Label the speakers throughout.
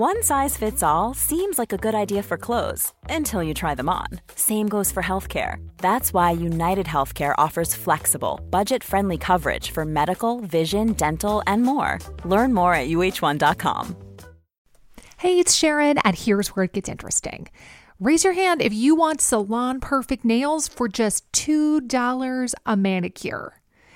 Speaker 1: One size fits all seems like a good idea for clothes until you try them on. Same goes for healthcare. That's why United Healthcare offers flexible, budget friendly coverage for medical, vision, dental, and more. Learn more at uh1.com.
Speaker 2: Hey, it's Sharon, and here's where it gets interesting. Raise your hand if you want salon perfect nails for just $2 a manicure.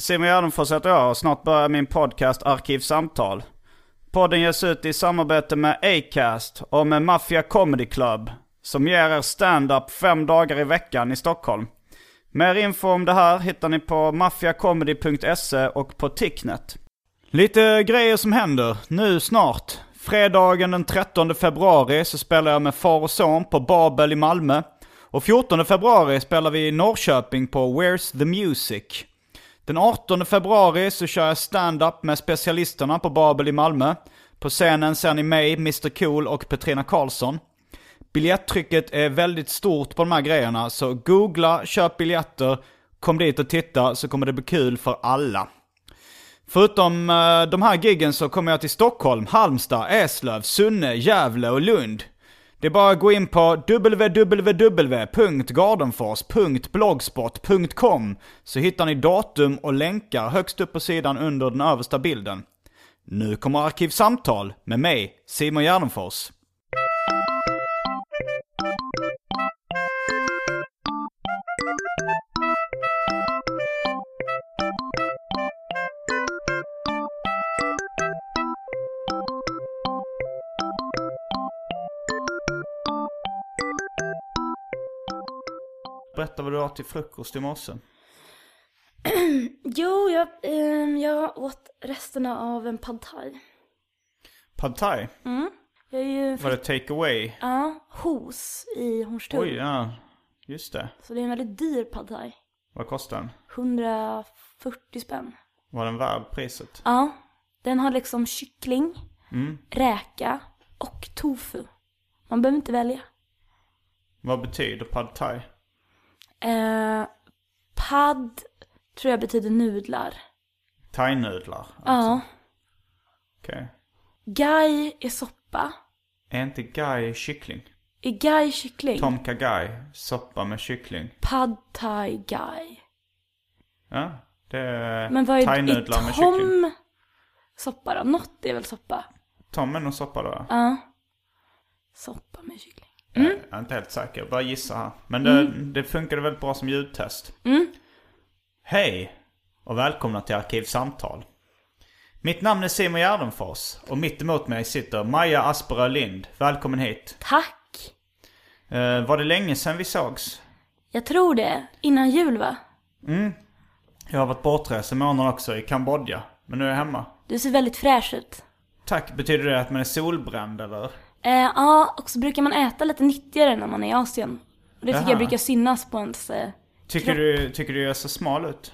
Speaker 3: Simon Gärdenfors heter jag och snart börjar min podcast Arkivsamtal. Podden ges ut i samarbete med Acast och med Mafia Comedy Club som ger er stand-up fem dagar i veckan i Stockholm. Mer info om det här hittar ni på mafiacomedy.se och på Ticknet. Lite grejer som händer nu snart. Fredagen den 13 februari så spelar jag med far och son på Babel i Malmö. Och 14 februari spelar vi i Norrköping på Where's the Music. Den 18 februari så kör jag stand-up med specialisterna på Babel i Malmö. På scenen ser ni mig, Mr Cool och Petrina Karlsson. Biljettrycket är väldigt stort på de här grejerna, så googla, köp biljetter, kom dit och titta så kommer det bli kul för alla. Förutom eh, de här giggen så kommer jag till Stockholm, Halmstad, Eslöv, Sunne, Gävle och Lund. Det är bara att gå in på www.gardenfors.blogspot.com så hittar ni datum och länkar högst upp på sidan under den översta bilden. Nu kommer Arkivsamtal med mig, Simon Gärdenfors. Berätta vad du åt till frukost i morse.
Speaker 4: Jo, jag, ehm, jag åt resterna av en pad thai.
Speaker 3: Pad thai?
Speaker 4: Jag är ju
Speaker 3: Var det take away?
Speaker 4: ja, hos i Hornstull.
Speaker 3: Oj, ja. Just det.
Speaker 4: Så det är en väldigt dyr pad thai.
Speaker 3: Vad kostar den?
Speaker 4: 140 spänn.
Speaker 3: Var den värd priset?
Speaker 4: Ja, den har liksom kyckling,
Speaker 3: Mm.
Speaker 4: räka och tofu. Man behöver inte välja.
Speaker 3: Vad betyder pad thai?
Speaker 4: Eh, pad tror jag betyder nudlar.
Speaker 3: Thainudlar?
Speaker 4: Ja.
Speaker 3: Okej.
Speaker 4: Gai är soppa.
Speaker 3: Är inte gai kyckling?
Speaker 4: Är gai kyckling?
Speaker 3: Tom kha gai, soppa med kyckling.
Speaker 4: Pad thai gai.
Speaker 3: Ja, det är
Speaker 4: Men vad är,
Speaker 3: thainudlar med kyckling.
Speaker 4: tom soppa då? Något är väl soppa?
Speaker 3: Tom är nog soppa då?
Speaker 4: Ja. Soppa med kyckling.
Speaker 3: Jag är inte helt säker, bara gissa här. Men det, det funkade väldigt bra som ljudtest. Hej och välkomna till Arkivsamtal. Mitt namn är Simon Gärdenfors och mitt emot mig sitter Maja Asperö Lind. Välkommen hit.
Speaker 4: Tack!
Speaker 3: Eh, var det länge sedan vi sågs?
Speaker 4: Jag tror det. Innan jul va?
Speaker 3: Jag har varit bortrest en månad också i Kambodja. Men nu är jag hemma.
Speaker 4: Du ser väldigt fräsch ut.
Speaker 3: Tack, betyder det att man är solbränd eller?
Speaker 4: Eh, ja, och så brukar man äta lite nyttigare när man är i Asien. Och det tycker
Speaker 3: Jaha.
Speaker 4: jag brukar synas på ens... Eh,
Speaker 3: Tycker
Speaker 4: kropp.
Speaker 3: du, tycker du jag ser smal ut?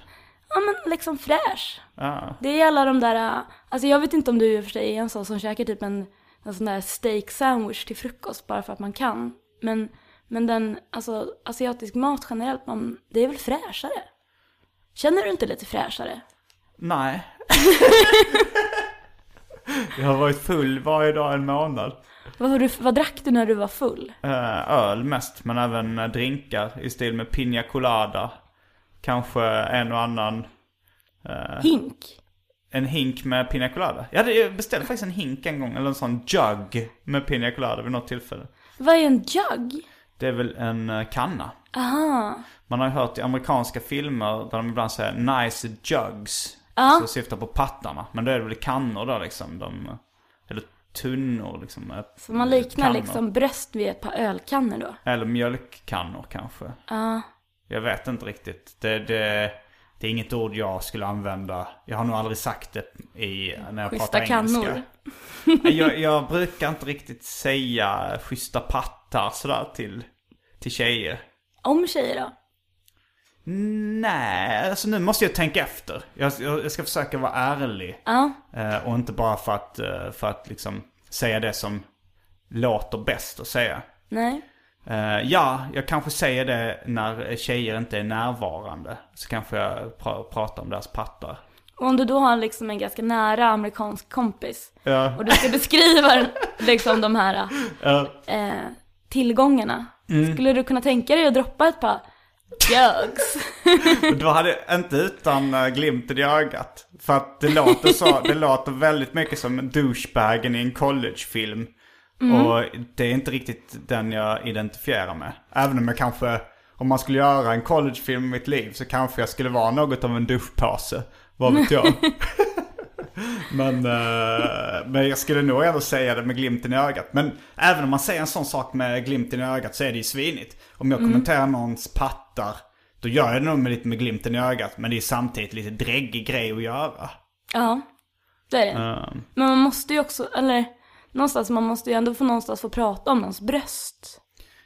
Speaker 4: Ja men liksom fräsch.
Speaker 3: Ja.
Speaker 4: Det är alla de där, eh, alltså jag vet inte om du i och för sig är en sån som käkar typ en, en sån där steak sandwich till frukost bara för att man kan. Men, men den, alltså asiatisk mat generellt, man, det är väl fräschare? Känner du inte lite fräschare?
Speaker 3: Nej. jag har varit full varje dag en månad.
Speaker 4: Vad, var du, vad drack du när du var full?
Speaker 3: Eh, öl mest, men även eh, drinkar i stil med pina colada. Kanske en och annan,
Speaker 4: Hink?
Speaker 3: en hink med pina colada. Jag, hade, jag beställde faktiskt en hink en gång, eller en sån jug med pina colada vid något tillfälle.
Speaker 4: Vad är en jug?
Speaker 3: Det är väl en eh, kanna.
Speaker 4: Aha.
Speaker 3: Man har ju hört i amerikanska filmer där de ibland säger 'nice jugs'
Speaker 4: Ja.
Speaker 3: Så syftar på pattarna. Men då är det väl kannor då liksom. De, eller tunnor liksom.
Speaker 4: Så man liknar
Speaker 3: kannor.
Speaker 4: liksom bröst vid ett par ölkannor då?
Speaker 3: Eller mjölkkannor kanske.
Speaker 4: Ja.
Speaker 3: Jag vet inte riktigt. Det, det, det är inget ord jag skulle använda. Jag har nog aldrig sagt det i, när jag
Speaker 4: Schyssta
Speaker 3: pratar engelska.
Speaker 4: kannor.
Speaker 3: jag, jag brukar inte riktigt säga schyssta pattar sådär till, till tjejer.
Speaker 4: Om tjejer då?
Speaker 3: Nej, alltså nu måste jag tänka efter. Jag, jag, jag ska försöka vara ärlig.
Speaker 4: Ja.
Speaker 3: Eh, och inte bara för att, eh, för att liksom säga det som låter bäst att säga.
Speaker 4: Nej.
Speaker 3: Eh, ja, jag kanske säger det när tjejer inte är närvarande. Så kanske jag pra- pratar om deras pattar.
Speaker 4: Och om du då har liksom en ganska nära amerikansk kompis
Speaker 3: Ja.
Speaker 4: och du ska beskriva liksom de här
Speaker 3: Ja.
Speaker 4: eh, tillgångarna.
Speaker 3: Mm.
Speaker 4: Skulle du kunna tänka dig att droppa ett par jugs?
Speaker 3: Och Då hade inte utan uh, glimten i ögat. För att det låter så, det låter väldigt mycket som douchebagen i en collegefilm. Och det är inte riktigt den jag identifierar med. Även om jag kanske, om man skulle göra en collegefilm i mitt liv så kanske jag skulle vara något av en duschpåse. Vad vet jag. men, eh, men jag skulle nog ändå säga det med glimten i ögat. Men även om man säger en sån sak med glimten i ögat så är det ju svinigt. Om jag kommenterar någons pattar, då gör jag det nog med lite med glimten i ögat. Men det är samtidigt lite dräggig grej att göra.
Speaker 4: Ja, det är det.
Speaker 3: Eh,
Speaker 4: Men man måste ju också, eller någonstans, man måste ju ändå få någonstans få prata om någons bröst.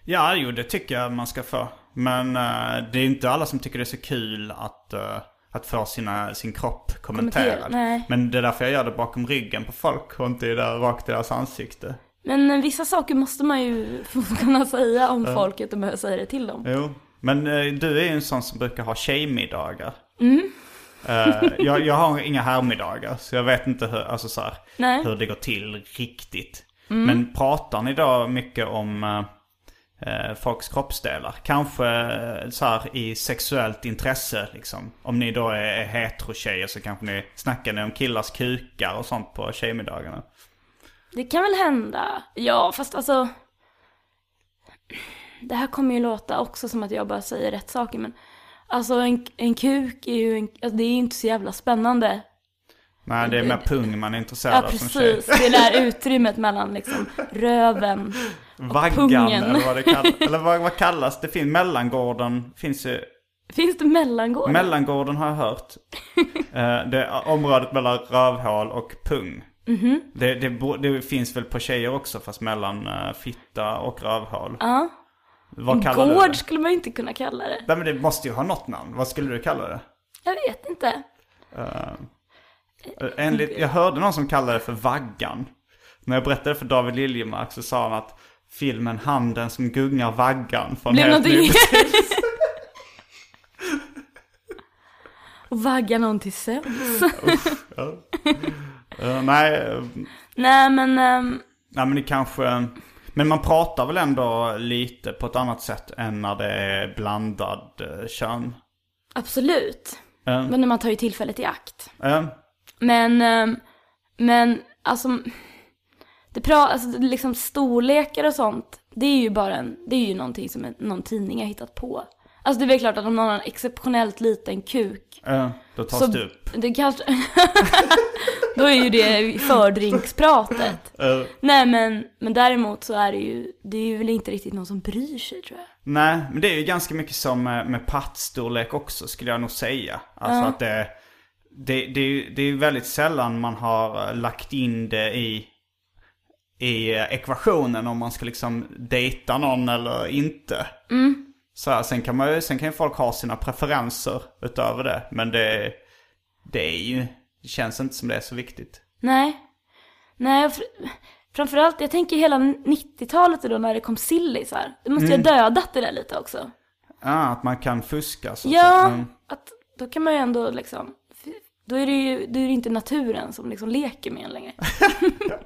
Speaker 3: Ja, jo det tycker jag man ska få. Men eh, det är inte alla som tycker det är så kul att, eh, att få sina, sin kropp kommenterad.
Speaker 4: Kommentera, nej.
Speaker 3: Men det är därför jag gör det bakom ryggen på folk och inte där rakt i deras ansikte.
Speaker 4: Men eh, vissa saker måste man ju kunna säga om folket och behöva säga det till dem.
Speaker 3: Jo, men eh, du är ju en sån som brukar ha tjejmiddagar.
Speaker 4: Mm.
Speaker 3: Eh, jag, jag har inga herrmiddagar, så jag vet inte hur, alltså så här.
Speaker 4: Mm.
Speaker 3: hur det går till riktigt. Men pratar ni då mycket om eh, folks kroppsdelar? Kanske eh, så här i sexuellt intresse liksom. Om ni då är, är hetero-tjejer så kanske ni snackar ni om killars kukar och sånt på tjejmiddagarna.
Speaker 4: Det kan väl hända. Ja, fast alltså. Det här kommer ju låta också som att jag bara säger rätt saker, men alltså en, en kuk är ju en, alltså, det är ju inte så jävla spännande.
Speaker 3: Nej, det är mer pung man är
Speaker 4: Ja,
Speaker 3: intresserad av som tjej.
Speaker 4: precis. Det där utrymmet mellan liksom röven.
Speaker 3: Vaggan
Speaker 4: pungen.
Speaker 3: eller vad det kallas. Eller vad, vad kallas det? Finns, mellangården finns ju.
Speaker 4: Finns det mellangård?
Speaker 3: Mellangården har jag hört. Eh, det är området mellan rövhål och pung.
Speaker 4: Mhm.
Speaker 3: det, det, bo- det finns väl på tjejer också fast mellan uh, fitta och rövhål.
Speaker 4: Ja.
Speaker 3: Vad kallar du
Speaker 4: Gård
Speaker 3: det?
Speaker 4: skulle man inte kunna kalla det.
Speaker 3: Nej men det måste ju ha något namn. Vad skulle du kalla det?
Speaker 4: Jag vet inte.
Speaker 3: Eh, enligt, jag hörde någon som kallade det för vaggan. När jag berättade för David Liljemark så sa han att filmen Handen som gungar vaggan från
Speaker 4: Blev
Speaker 3: helt ny.
Speaker 4: Och vagga någon till sömns.
Speaker 3: Eh, nej, eh,
Speaker 4: Nej men, ehm,
Speaker 3: nej, men det kanske... Men man pratar väl ändå lite på ett annat sätt än när det är blandad uh, kön.
Speaker 4: absolut.
Speaker 3: Eh,
Speaker 4: Men man tar ju tillfället i akt.
Speaker 3: Eh,
Speaker 4: Men, ehm, men alltså, det pra, alltså liksom storlekar och sånt, det är ju bara en, det är ju någonting som en, någon tidning har hittat på. Alltså det är väl klart att om någon har en exceptionellt liten kuk,
Speaker 3: eh, då tas
Speaker 4: så
Speaker 3: det upp.
Speaker 4: det kanske, då är ju det fördrinkspratet.
Speaker 3: Eh,
Speaker 4: Nej men, men däremot så är det ju, det är ju väl inte riktigt någon som bryr sig tror jag.
Speaker 3: Nej, men det är ju ganska mycket som med, med pattstorlek också skulle jag nog säga. Alltså att det, det, det, det är väldigt sällan man har eh, lagt in det i, i eh, ekvationen om man ska liksom dejta någon eller inte. Så här, sen, kan man, ju- sen kan ju folk ha sina preferenser utöver det. Men det, det är ju, det känns inte som det är så viktigt.
Speaker 4: Nej. Nej, fr- framförallt, jag tänker hela 90-talet då när det kom sillisar. Det måste ju ha dödat det där lite också.
Speaker 3: Ja, att man kan fuska så.
Speaker 4: Ja,
Speaker 3: så. Mm.
Speaker 4: att då kan man ju ändå liksom, då är det ju då är det inte naturen som liksom leker med en längre.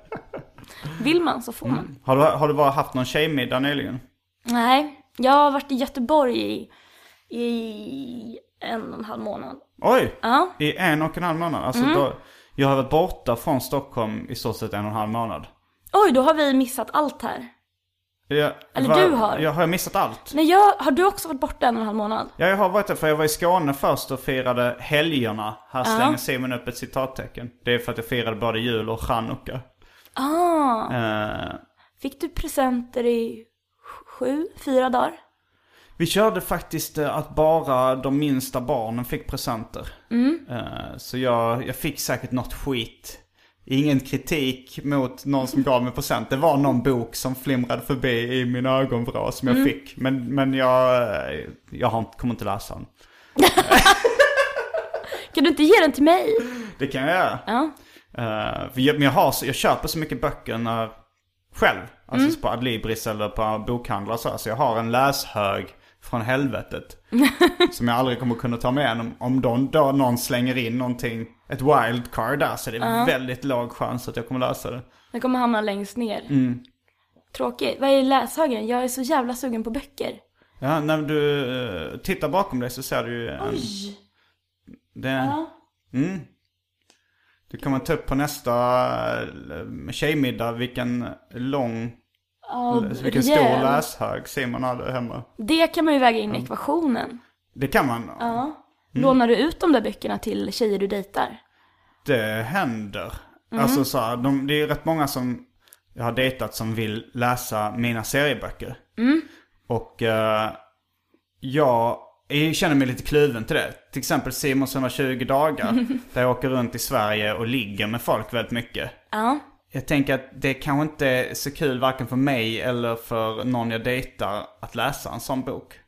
Speaker 4: Vill man så får man.
Speaker 3: Har, du, har du bara haft någon tjejmiddag nyligen?
Speaker 4: Nej, jag har varit i Göteborg i, i en och en halv månad.
Speaker 3: Oj!
Speaker 4: Ja,
Speaker 3: I en och en halv månad? Alltså då, jag har varit borta från Stockholm i stort sett en och en halv månad.
Speaker 4: oj då har vi missat allt här.
Speaker 3: Jag,
Speaker 4: Eller
Speaker 3: vad-
Speaker 4: du har.
Speaker 3: Jag har missat allt.
Speaker 4: Nej, jag, har du också varit borta en och en halv månad?
Speaker 3: Ja, jag har varit där för jag var i Skåne först och firade helgerna. Här slänger Simon upp ett citattecken. Det är för att jag firade både jul och chanukka.
Speaker 4: Ah,
Speaker 3: Eh,
Speaker 4: fick du presenter i sju, fyra dagar?
Speaker 3: Vi körde faktiskt eh, att bara de minsta barnen fick presenter. Eh, Så jag, jag fick säkert något skit. Ingen kritik mot någon som gav mig present. Det var någon bok som flimrade förbi i min ögonvrå som jag fick. Men, men jag, jag har, kommer inte läsa den.
Speaker 4: Kan du inte ge den till mig?
Speaker 3: Det kan jag göra.
Speaker 4: Ja.
Speaker 3: Jag, men jag, har, jag köper så mycket böcker när, själv. Alltså på Adlibris eller på bokhandlar så. Så jag har en läshög från helvetet. som jag aldrig kommer kunna ta med igen. Om, om de, då någon slänger in någonting, ett wildcard där så är det väldigt låg chans att jag kommer läsa det.
Speaker 4: Den kommer hamna längst ner. Tråkigt. Vad är läshögen? Jag är så jävla sugen på böcker.
Speaker 3: Ja, när du eh, tittar bakom dig så ser du ju en...
Speaker 4: Oj.
Speaker 3: Det,
Speaker 4: Ja.
Speaker 3: mm. Du kommer ta upp på nästa eh, tjejmiddag vilken lång,
Speaker 4: Ja,
Speaker 3: vilken stor
Speaker 4: rejäl.
Speaker 3: läshög Simon hade hemma.
Speaker 4: Det kan man ju väga in i ekvationen.
Speaker 3: Det kan man.
Speaker 4: Ja. Lånar du ut de där böckerna till tjejer du dejtar?
Speaker 3: Det händer.
Speaker 4: Mm.
Speaker 3: Alltså så här, de, det är rätt många som jag har dejtat som vill läsa mina serieböcker.
Speaker 4: Mm.
Speaker 3: Och eh, jag, jag känner mig lite kluven till det. Till exempel Simons 120 dagar. där jag åker runt i Sverige och ligger med folk väldigt mycket.
Speaker 4: Ja.
Speaker 3: Jag tänker att det kanske inte är så kul varken för mig eller för någon jag dejtar att läsa en sån bok.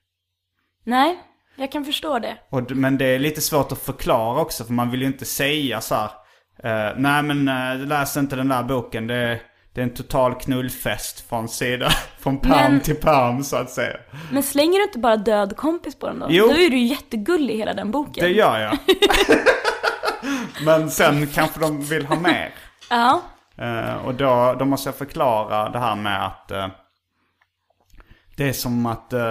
Speaker 4: Nej, jag kan förstå det.
Speaker 3: Och, men det är lite svårt att förklara också för man vill ju inte säga så här. eh, Nej men uh, läs inte den där boken. Det, det är en total knullfest från sida, från pärm
Speaker 4: Men-
Speaker 3: till pärm så att säga.
Speaker 4: Men slänger du inte bara död kompis på dem då?
Speaker 3: Jo.
Speaker 4: Då är du ju jättegullig i hela den boken.
Speaker 3: Det gör jag. men sen kanske de vill ha mer.
Speaker 4: Ja.
Speaker 3: Eh, och då, då måste jag förklara det här med att det är som att eh,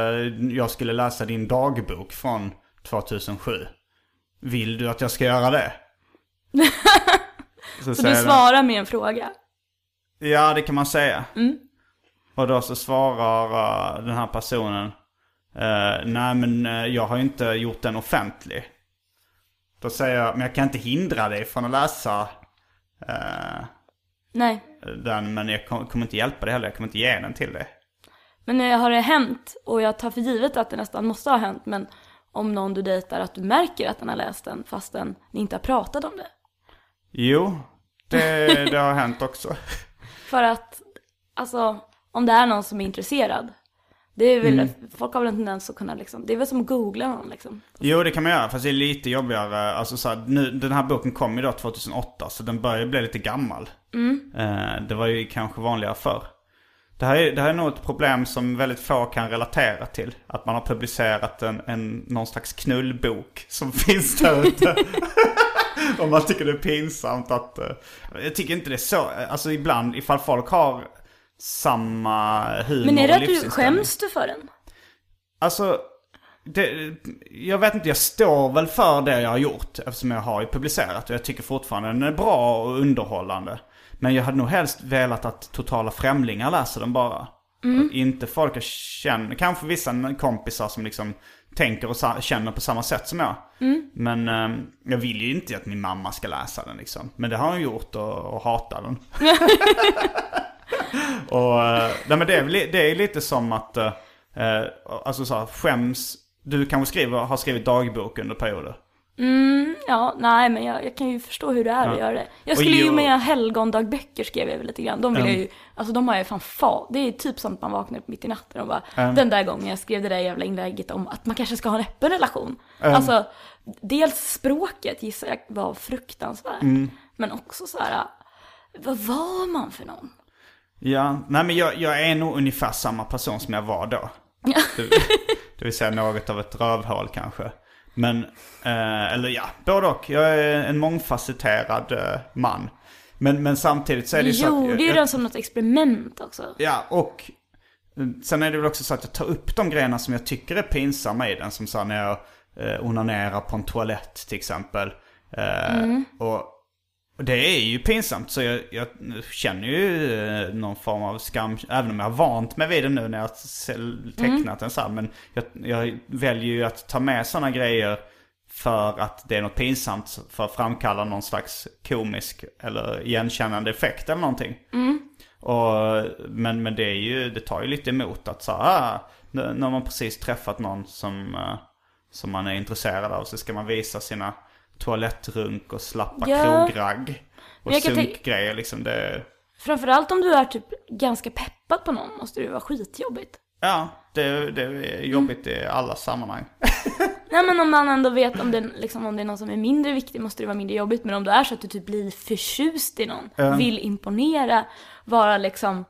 Speaker 3: jag skulle läsa din dagbok från 2007. Vill du att jag ska göra det?
Speaker 4: Så
Speaker 3: säger
Speaker 4: du
Speaker 3: den,
Speaker 4: svarar med en fråga?
Speaker 3: Ja, det kan man säga. Och då så svarar eh, den här personen. eh, Nej men eh, jag har ju inte gjort den offentlig. Då säger jag, men jag kan inte hindra dig från att läsa eh,
Speaker 4: Nej.
Speaker 3: den. Men jag kom- kommer inte hjälpa dig heller. Jag kommer inte ge den till dig.
Speaker 4: Men har det hänt, och jag tar för givet att det nästan måste ha hänt, men om någon du dejtar att du märker att den har läst den fastän ni inte har pratat om det?
Speaker 3: Jo, det, det har hänt också.
Speaker 4: För att, alltså, om det är någon som är intresserad, det är väl, folk har väl en tendens att kunna liksom, det är väl som att googla någon liksom.
Speaker 3: Jo, det kan man göra. Fast det är lite jobbigare. Alltså så här, nu, den här boken kom ju då 2008. Så den börjar bli lite gammal. Eh, det var ju kanske vanligare förr. Det här, är, det här är nog ett problem som väldigt få kan relatera till. Att man har publicerat en, en, någon slags knullbok som finns där ute. Och man tycker det är pinsamt att... eh, jag tycker inte det är så. Alltså ibland, ifall folk har samma humor
Speaker 4: Men är det att du skäms du för den?
Speaker 3: Alltså, det, jag vet inte, jag står väl för det jag har gjort eftersom jag har ju publicerat och jag tycker fortfarande den är bra och underhållande. Men jag hade nog helst velat att totala främlingar läser den bara. Och inte folk jag känner, kanske vissa kompisar som liksom tänker och känner på samma sätt som jag. Men eh, jag vill ju inte att min mamma ska läsa den liksom. Men det har hon gjort och, och hatar den. och eh, nej, men det är, det är lite som att, eh, alltså så här, skäms, du kanske skriver, har skrivit dagbok under perioder.
Speaker 4: Mm, ja, nej men jag, jag kan ju förstå hur det är att göra det. Jag skulle ju med helgondagböcker skrev jag väl lite grann. De vill jag ju, alltså de har jag fan fa, det är typ som att man vaknar upp mitt i natten och bara, den där gången jag skrev det där jävla inlägget om att man kanske ska ha en öppen relation. Alltså, dels språket gissar jag var fruktansvärt. Men också så här, vad var man för någon?
Speaker 3: Ja, nej men jag, jag är nog ungefär samma person som jag var då. Det, det vill säga något av ett rövhål kanske. Men, eh, eller ja, både och. Jag är en mångfacetterad eh, man. Men, men samtidigt så är det ju så att...
Speaker 4: gjorde ju
Speaker 3: jag,
Speaker 4: den som något experiment också.
Speaker 3: Ja, och eh, sen är det väl också så att jag tar upp de grejerna som jag tycker är pinsamma i den. Som så här när jag eh, onanerar på en toalett till exempel. Eh, och, och det är ju pinsamt så jag, jag känner ju eh, någon form av skam. Även om jag har vant mig vid det nu när jag har tecknat den så här. Men jag, jag väljer ju att ta med sådana grejer för att det är något pinsamt för att framkalla någon slags komisk eller igenkännande effekt eller någonting. Och, men, men det är ju, det tar ju lite emot att så ah, nu- när man precis träffat någon som, eh, som man är intresserad av så ska man visa sina toalettrunk och slappa
Speaker 4: Ja.
Speaker 3: krogragg. Och sunkgrejer liksom. Det,
Speaker 4: Framförallt om du är typ ganska peppad på någon måste det vara skitjobbigt.
Speaker 3: ja, det, det är jobbigt i alla sammanhang.
Speaker 4: Nej men om man ändå vet om det, liksom, om det är någon som är mindre viktig måste det vara mindre jobbigt. Men om det är så att du typ blir förtjust i någon, vill imponera, vara liksom,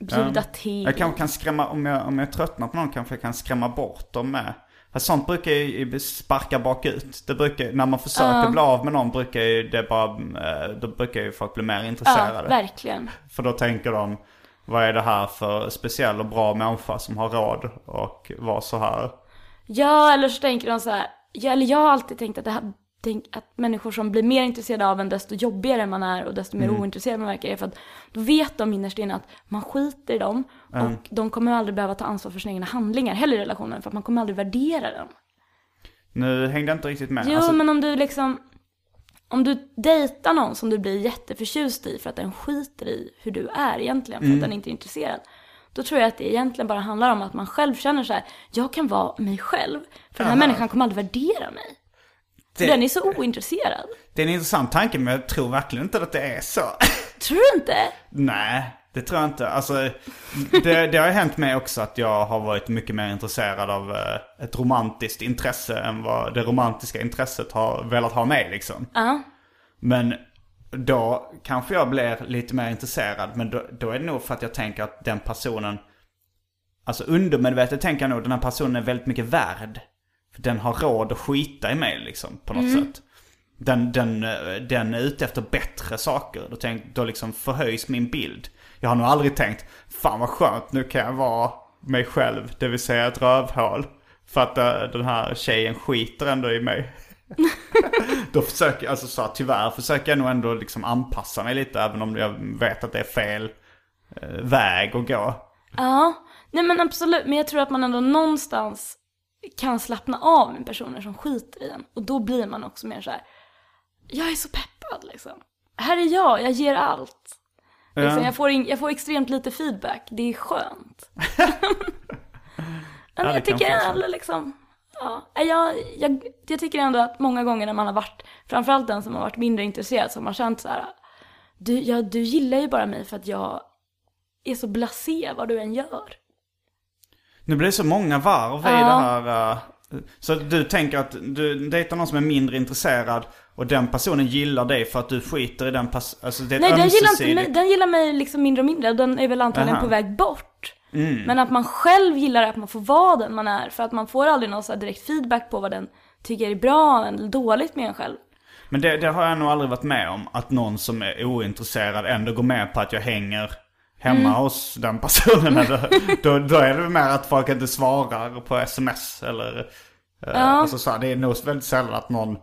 Speaker 4: bjuda till.
Speaker 3: Jag kanske kan skrämma, om jag, om jag tröttnar på någon kanske jag kan skrämma bort dem med. För sånt brukar ju sparka bakut. Det brukar, när man försöker bli av med någon brukar ju det bara, eh, då brukar ju folk bli mer
Speaker 4: Ja,
Speaker 3: intresserade.
Speaker 4: verkligen.
Speaker 3: För då tänker de, vad är det här för speciell och bra människa som har råd och var så här.
Speaker 4: Ja, eller så tänker de så här, ja, eller jag har alltid tänkt att det här, tänk, att människor som blir mer intresserade av en desto jobbigare man är och desto mer
Speaker 3: Mm.
Speaker 4: ointresserad man verkar är för att då vet de innerst inne att man skiter i dem och de kommer aldrig behöva ta ansvar för sina egna handlingar heller i relationen för att man kommer aldrig värdera dem.
Speaker 3: Nu hängde jag inte riktigt med.
Speaker 4: Jo,
Speaker 3: Alltså,
Speaker 4: men om du liksom, om du dejtar någon som du blir jätteförtjust i för att den skiter i hur du är egentligen, för
Speaker 3: Mm.
Speaker 4: att den inte är intresserad. Då tror jag att det egentligen bara handlar om att man själv känner så här, jag kan vara mig själv, för den här människan kommer aldrig värdera mig.
Speaker 3: Det-
Speaker 4: den är så ointresserad.
Speaker 3: det är en intressant tanke men jag tror verkligen inte att det är så.
Speaker 4: Tror du inte?
Speaker 3: Nej, det tror jag inte. Alltså, det, det har ju hänt mig också att jag har varit mycket mer intresserad av eh, ett romantiskt intresse än vad det romantiska intresset har velat ha mig liksom.
Speaker 4: Ja.
Speaker 3: Men då kanske jag blir lite mer intresserad. Men då, då är det nog för att jag tänker att den personen, alltså undermedvetet tänker jag nog den här personen är väldigt mycket värd. Den har råd att skita i mig liksom på något sätt. Den, den, eh, den är ute efter bättre saker. Då, tänk, då liksom förhöjs min bild. Jag har nog aldrig tänkt, fan vad skönt, nu kan jag vara mig själv, det vill säga ett rövhål. För att eh, den här tjejen skiter ändå i mig. Då försöker jag, alltså så här, tyvärr försöker jag nog ändå liksom anpassa mig lite även om jag vet att det är fel eh, väg att gå.
Speaker 4: Ja, nej men absolut. Men jag tror att man ändå någonstans kan slappna av med personer som skiter i en. Och då blir man också mer så här. jag är så peppad liksom. Här är jag, jag ger allt. Liksom, jag, får in, jag får extremt lite feedback, det är skönt. men jag tycker ändå liksom, ja, jag, jag, jag tycker ändå att många gånger när man har varit, framförallt den som har varit mindre intresserad, så har man känt så här, du, ja, du gillar ju bara mig för att jag är så blasé vad du än gör.
Speaker 3: Nu blir det så många varv i det här. eh, så du tänker att du dejtar någon som är mindre intresserad och den personen gillar dig för att du skiter i den personen. Alltså det är
Speaker 4: Nej, den gillar, inte mig, den gillar mig liksom mindre och mindre. Den är väl antagligen
Speaker 3: Aha.
Speaker 4: på väg bort.
Speaker 3: Mm.
Speaker 4: Men att man själv gillar att man får vara den man är. För att man får aldrig någon så direkt feedback på vad den tycker är bra eller dåligt med en själv.
Speaker 3: Men det, det har jag nog aldrig varit med om. Att någon som är ointresserad ändå går med på att jag hänger hemma
Speaker 4: Mm.
Speaker 3: hos den personen. Eller, då, då är det mer att folk inte svarar på sms eller... eh, Alltså så här, det är nog väldigt sällan att någon...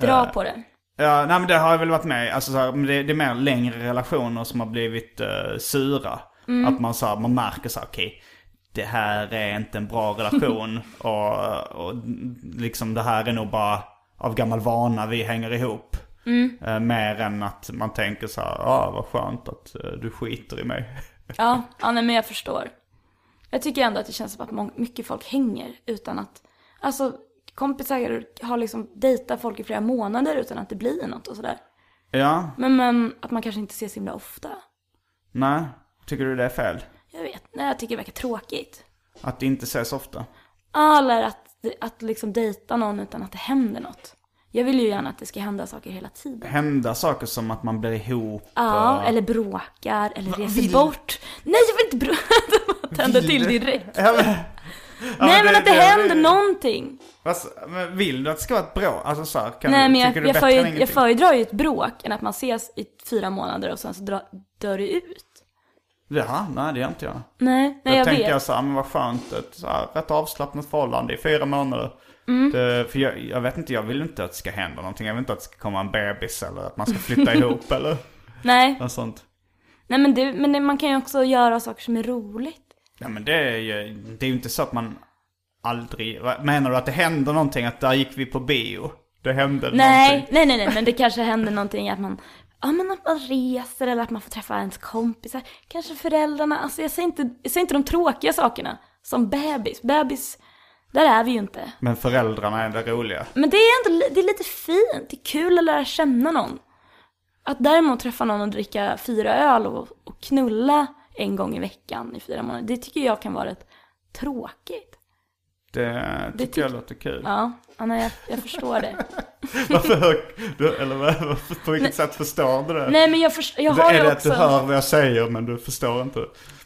Speaker 4: Dra på det.
Speaker 3: Ja, nej men det har jag väl varit med Alltså så här, det, det är mer längre relationer som har blivit eh, sura.
Speaker 4: Mm.
Speaker 3: Att man, så här, man märker så här, okej. det här är inte en bra relation. och, och liksom det här är nog bara av gammal vana vi hänger ihop.
Speaker 4: Mm.
Speaker 3: Eh, mer än att man tänker så här, ja vad skönt att eh, du skiter i mig.
Speaker 4: Ja, ja nej, men jag förstår. Jag tycker ändå att det känns som att mycket folk hänger utan att... Alltså, kompisar har liksom dejtat folk i flera månader utan att det blir något och sådär.
Speaker 3: ja,
Speaker 4: Men, men att man kanske inte ses så himla ofta.
Speaker 3: nej. Tycker du det är fel?
Speaker 4: Jag vet, nej jag tycker det verkar tråkigt.
Speaker 3: Att inte ses ofta?
Speaker 4: Eller att, att liksom dejta någon utan att det händer något. Jag vill ju gärna att det ska hända saker hela tiden.
Speaker 3: Hända saker som att man blir ihop.
Speaker 4: Ja,
Speaker 3: och-
Speaker 4: eller bråkar, eller reser
Speaker 3: vill-
Speaker 4: bort. Nej, jag vill inte bråka. Tända till
Speaker 3: du?
Speaker 4: direkt.
Speaker 3: Ja, men,
Speaker 4: Nej, men
Speaker 3: det-
Speaker 4: att det,
Speaker 3: det-
Speaker 4: händer
Speaker 3: det-
Speaker 4: någonting.
Speaker 3: Men vill du att det ska vara ett bråk? Alltså så här, kan
Speaker 4: Nej, men jag, jag,
Speaker 3: bättre
Speaker 4: för, jag föredrar ju ett bråk än att man ses i fyra månader och sen så dra, dör det ut.
Speaker 3: Ja, nej det gör inte jag.
Speaker 4: Nej, nej
Speaker 3: Då
Speaker 4: jag
Speaker 3: tänker
Speaker 4: vet.
Speaker 3: jag så här, men vad skönt, ett så här, rätt avslappnat förhållande i fyra månader.
Speaker 4: Mm.
Speaker 3: Det, för jag, jag vet inte, jag vill inte att det ska hända någonting. Jag vill inte att det ska komma en bebis eller att man ska flytta ihop eller
Speaker 4: Nej,
Speaker 3: något sånt.
Speaker 4: nej men, det, men det, man kan ju också göra saker som är roligt.
Speaker 3: Ja men det är ju, det är ju inte så att man aldrig... Menar du att det händer någonting? Att där gick vi på bio? Det hände
Speaker 4: Nej,
Speaker 3: någonting?
Speaker 4: nej, nej, nej, men det kanske händer någonting att man, ja men att man reser eller att man får träffa ens kompisar. Kanske föräldrarna, alltså jag säger inte, jag säger inte de tråkiga sakerna. Som bebis, bebis, där är vi ju inte.
Speaker 3: Men föräldrarna är det roliga.
Speaker 4: Men det är ändå det är lite fint, det är kul att lära känna någon. Att däremot träffa någon och dricka fyra öl och, och knulla en gång i veckan i fyra månader, det tycker jag kan vara rätt tråkigt.
Speaker 3: Det tycker
Speaker 4: tyck-
Speaker 3: jag låter kul.
Speaker 4: Ja, nej, jag, jag förstår det.
Speaker 3: Varför hör du, eller vad- på vilket sätt förstår du det?
Speaker 4: Nej men jag, först, jag
Speaker 3: det
Speaker 4: har
Speaker 3: är
Speaker 4: ju
Speaker 3: det att
Speaker 4: också...
Speaker 3: du hör vad jag säger men du förstår inte?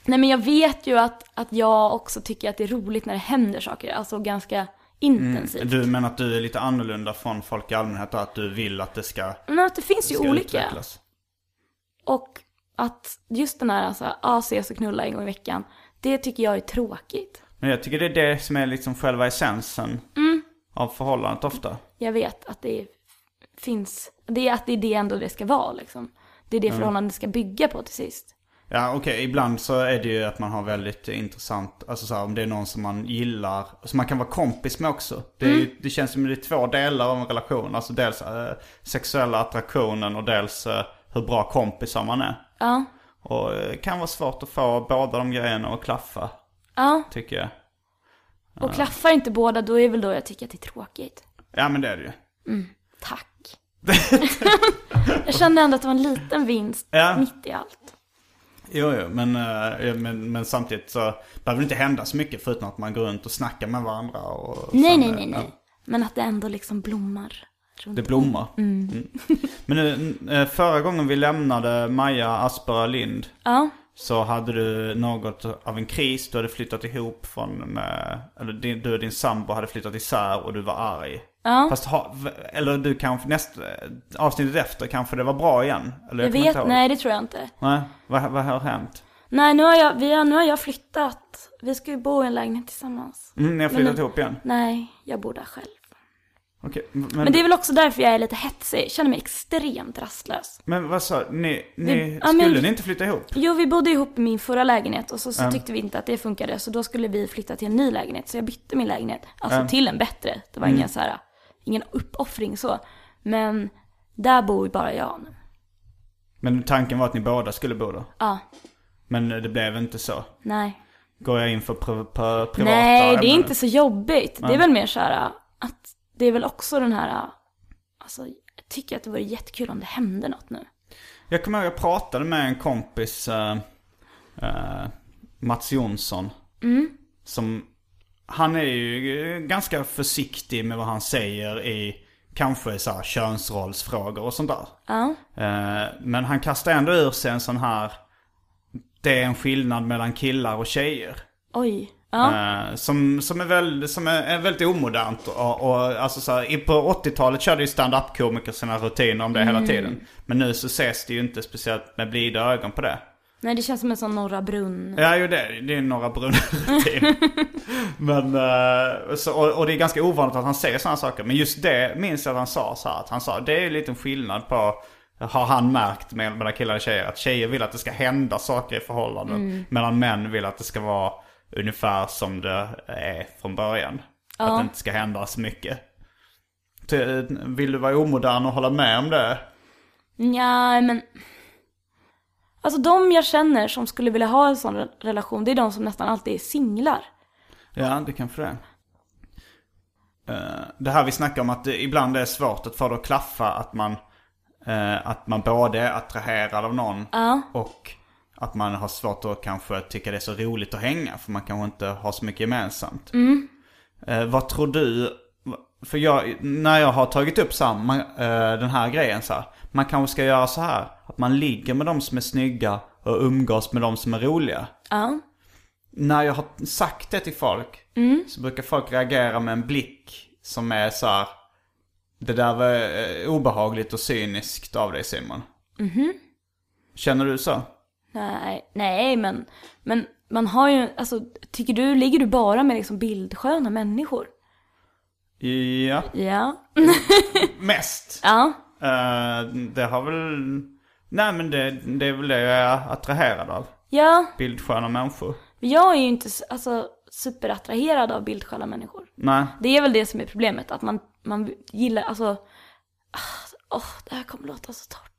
Speaker 4: Nej men jag vet ju att, att jag också tycker att det är roligt när det händer saker, alltså ganska intensivt.
Speaker 3: Du menar att du är lite annorlunda från folk i allmänhet och att du vill att det ska,
Speaker 4: Men att det finns ju olika.
Speaker 3: utvecklas?
Speaker 4: Och att just den här alltså, ja, ses och knulla en gång i veckan, det tycker jag är tråkigt.
Speaker 3: Men jag tycker det är det som är liksom själva essensen
Speaker 4: Mm.
Speaker 3: av förhållandet ofta.
Speaker 4: Jag vet att det finns, det är att det är det ändå det ska vara liksom. Det är det förhållandet ska bygga på till sist.
Speaker 3: Ja okej, ibland så är det ju att man har väldigt intressant, alltså så här, om det är någon som man gillar, som man kan vara kompis med också. Det, är ju, det känns som det är två delar av en relation. Alltså dels eh, sexuella attraktionen och dels eh, hur bra kompisar man är.
Speaker 4: Ja,
Speaker 3: Och eh, kan vara svårt att få båda de grejerna att klaffa,
Speaker 4: ja.
Speaker 3: tycker jag.
Speaker 4: Och klaffar inte båda, då är väl då jag tycker att det är tråkigt.
Speaker 3: Ja men det är det ju.
Speaker 4: Tack. jag kände ändå att det var en liten vinst
Speaker 3: Ja.
Speaker 4: mitt i allt.
Speaker 3: Jo, jo, men, eh, men, men samtidigt så behöver det inte hända så mycket förutom att man går runt och snackar med varandra. Och
Speaker 4: Nej,
Speaker 3: sen,
Speaker 4: nej,
Speaker 3: eh,
Speaker 4: nej, nej. Men att det ändå liksom blommar.
Speaker 3: Det blommar. Mm. Men nu, eh, förra gången vi lämnade Maja Aspera Lind
Speaker 4: Ja,
Speaker 3: så hade du något av en kris. Du hade flyttat ihop från, med, eller din, du och din sambo hade flyttat isär och du var arg.
Speaker 4: ja.
Speaker 3: Fast ha, eller du kanske nästa, avsnittet efter kanske det var bra igen? Eller
Speaker 4: Jag
Speaker 3: inte
Speaker 4: vet, nej det tror jag inte.
Speaker 3: Nej, vad, vad har hänt?
Speaker 4: Nej, nu har jag, vi har, nu har jag flyttat. Vi ska ju bo i en lägenhet tillsammans.
Speaker 3: Mm, ni har flyttat
Speaker 4: Men-
Speaker 3: ihop igen?
Speaker 4: Nej, jag bor där själv.
Speaker 3: Okej, men,
Speaker 4: Men det är väl också därför jag är lite hetsig. Jag känner mig extremt rastlös.
Speaker 3: men vad sa ni? ni
Speaker 4: Vi- ja,
Speaker 3: skulle
Speaker 4: men-
Speaker 3: ni inte flytta ihop?
Speaker 4: Jo, vi bodde ihop i min förra lägenhet och så, så
Speaker 3: Ja.
Speaker 4: tyckte vi inte att det funkade. Så då skulle vi flytta till en ny lägenhet. Så jag bytte min lägenhet. Alltså
Speaker 3: Ja.
Speaker 4: till en bättre. Det var
Speaker 3: Mm.
Speaker 4: ingen så här, ingen uppoffring så. Men där bor ju bara jag nu.
Speaker 3: Men tanken var att ni båda skulle bo då?
Speaker 4: Ja,
Speaker 3: Men det blev inte så?
Speaker 4: nej.
Speaker 3: Går jag in för pri- pri- privata
Speaker 4: Nej, det är inte så jobbigt. Det är väl mer så här att det är väl också den här, alltså jag tycker att det vore jättekul om det hände något nu.
Speaker 3: Jag kommer ihåg jag pratade med en kompis, eh, eh, Mats Jonsson.
Speaker 4: Mm.
Speaker 3: Som, han är ju ganska försiktig med vad han säger i kanske så här könsrollsfrågor och sånt där.
Speaker 4: Ja,
Speaker 3: Eh, men han kastar ändå ur sig en sån här, det är en skillnad mellan killar och tjejer.
Speaker 4: oj.
Speaker 3: Eh, som, som, är väldigt, som är, är väldigt omodernt. Och, och, alltså så här, i- på 80-talet körde ju stand-up-komiker sina rutiner om det
Speaker 4: Mm.
Speaker 3: hela tiden. Men nu så ses det ju inte speciellt med blida ögon på det.
Speaker 4: nej det känns som en sån Norra Brunn.
Speaker 3: Ja, ju det, det är några brunna rutin. Men, eh, så, och, och det är ganska ovanligt att han säger sådana saker. Men just det minns jag att han sa så här. Att han sa, det är en liten skillnad på, har han märkt med- mellan killar och tjejer. Att tjejer vill att det ska hända saker i förhållanden.
Speaker 4: Mm.
Speaker 3: Medan män vill att det ska vara ungefär som det är från början. Att det inte ska hända så mycket. Vill du vara omodern och hålla med om det?
Speaker 4: Ja, men... Alltså de jag känner som skulle vilja ha en sån re- relation, det är de som nästan alltid är singlar.
Speaker 3: Ja, det kanske det är. Eh, Det här vi snackar om att det ibland är svårt att få det att klaffa att man, eh, att man både är attraherad av någon
Speaker 4: Ja.
Speaker 3: och att man har svårt att kanske tycka det är så roligt att hänga för man kanske inte har så mycket gemensamt. Eh, vad tror du? För jag, när jag har tagit upp man, eh, den här grejen så här. Man kanske ska göra så här. Att man ligger med de som är snygga och umgås med de som är roliga.
Speaker 4: Ja.
Speaker 3: När jag har sagt det till folk så brukar folk reagera med en blick som är så här. Det där var eh, obehagligt och cyniskt av dig Simon. Känner du så?
Speaker 4: Nej, nej men, men man har ju, alltså tycker du, ligger du bara med liksom bildsköna människor?
Speaker 3: Ja,
Speaker 4: Ja.
Speaker 3: mest.
Speaker 4: Ja.
Speaker 3: Eh, det har väl... Nej men det, det är väl det jag är attraherad av.
Speaker 4: Ja,
Speaker 3: Bildsköna människor.
Speaker 4: jag är ju inte, alltså superattraherad av bildsköna människor.
Speaker 3: Nej.
Speaker 4: Det är väl det som är problemet, att man, man gillar, alltså, åh, det här kommer låta så torrt.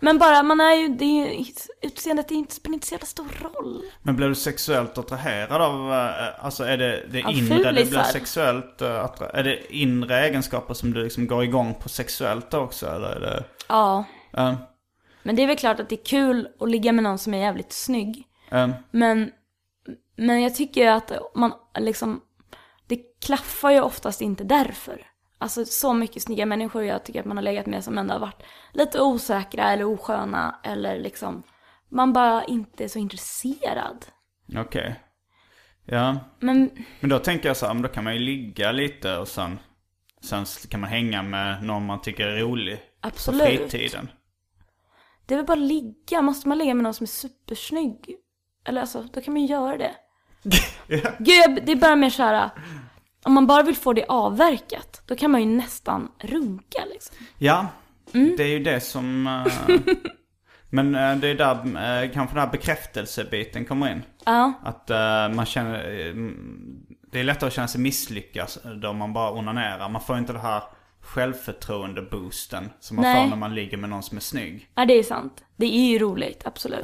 Speaker 4: Men bara, man är ju, det är ju, utseendet är inte, spelar inte så jävla stor roll.
Speaker 3: Men blir du sexuellt attraherad av, eh, alltså är det det
Speaker 4: Av
Speaker 3: inre du blir
Speaker 4: fulisar?
Speaker 3: sexuellt eh, attra- Är det inre egenskaper som du liksom går igång på sexuellt också eller är det?
Speaker 4: Ja,
Speaker 3: Uh,
Speaker 4: men det är väl klart att det är kul att ligga med någon som är jävligt snygg.
Speaker 3: uh,
Speaker 4: Men, men jag tycker att man liksom, det klaffar ju oftast inte därför. Alltså så mycket snygga människor jag tycker att man har legat med som ändå har varit lite osäkra eller osköna eller liksom, man bara inte är så intresserad.
Speaker 3: Okej. Ja.
Speaker 4: Men
Speaker 3: Men då tänker jag så här, men då kan man ju ligga lite och sen, sen kan man hänga med någon man tycker är rolig.
Speaker 4: Absolut.
Speaker 3: På fritiden.
Speaker 4: det är väl bara ligga, måste man ligga med någon som är supersnygg? Eller alltså, då kan man ju göra det. Gud, jag- det är bara mer såhär, om man bara vill få det avverkat, då kan man ju nästan runka liksom.
Speaker 3: Ja,
Speaker 4: Mm.
Speaker 3: det är ju det som... eh, men eh, det är där eh, kanske den här bekräftelsebiten kommer in.
Speaker 4: Ja,
Speaker 3: Att man känner... det är lättare att känna sig misslyckas då man bara onanerar. Man får inte det här självförtroende-boosten som man
Speaker 4: Nej.
Speaker 3: får när man ligger med någon som är snygg.
Speaker 4: ja det är sant. Det är ju roligt, absolut.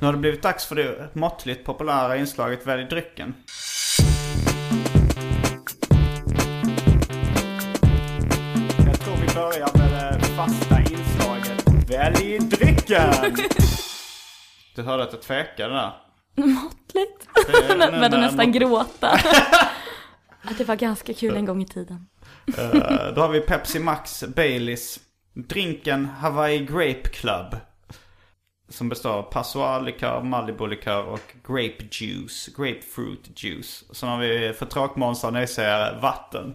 Speaker 3: Nu har det blivit dags för det måttligt populära inslaget Välj drycken. Välj drycken! Du hörde att jag tvekade där.
Speaker 4: Måttligt. Men började nästan gråta. Att det var ganska kul en gång i tiden.
Speaker 3: Eh, Då har vi Pepsi Max Baileys. Drinken Hawaii Grape Club. Som består av passoir-likör, Malibu-likör och grape juice. Grapefruit juice. Sen har vi för tråkmånsar nejsägare vatten.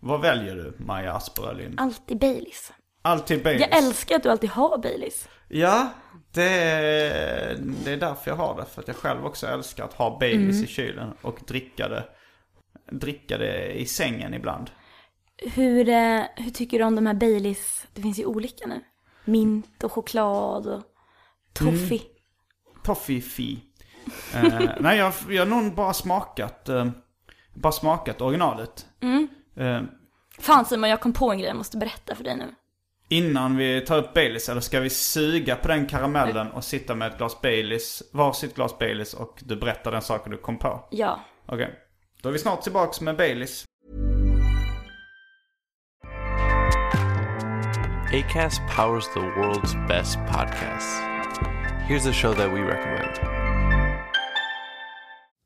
Speaker 3: Vad väljer du, Maja Asperlind?
Speaker 4: Alltid Baileys.
Speaker 3: Alltid Baileys.
Speaker 4: Jag älskar att du alltid har Baileys.
Speaker 3: Ja, det är, det är därför jag har det. För att jag själv också älskar att ha Baileys i kylen och dricka det, dricka det i sängen ibland.
Speaker 4: Hur, eh, hur tycker du om de här Baileys? Det finns ju olika nu. Mint och choklad och toffee.
Speaker 3: Toffee eh, Nej, jag, jag har nog bara smakat, eh, bara smakat originalet. Eh,
Speaker 4: Fan Simon, jag kom på en grej jag måste berätta för dig nu.
Speaker 3: Innan vi tar upp Baileys, eller ska vi suga på den karamellen och sitta med ett glas Baileys, varsitt glas Baileys och du berättar den saken du kom på?
Speaker 4: Ja.
Speaker 3: Okej. Då är vi snart tillbaks med Baileys.
Speaker 5: ACAST powers the world's best podcasts. Here's a show that we recommend.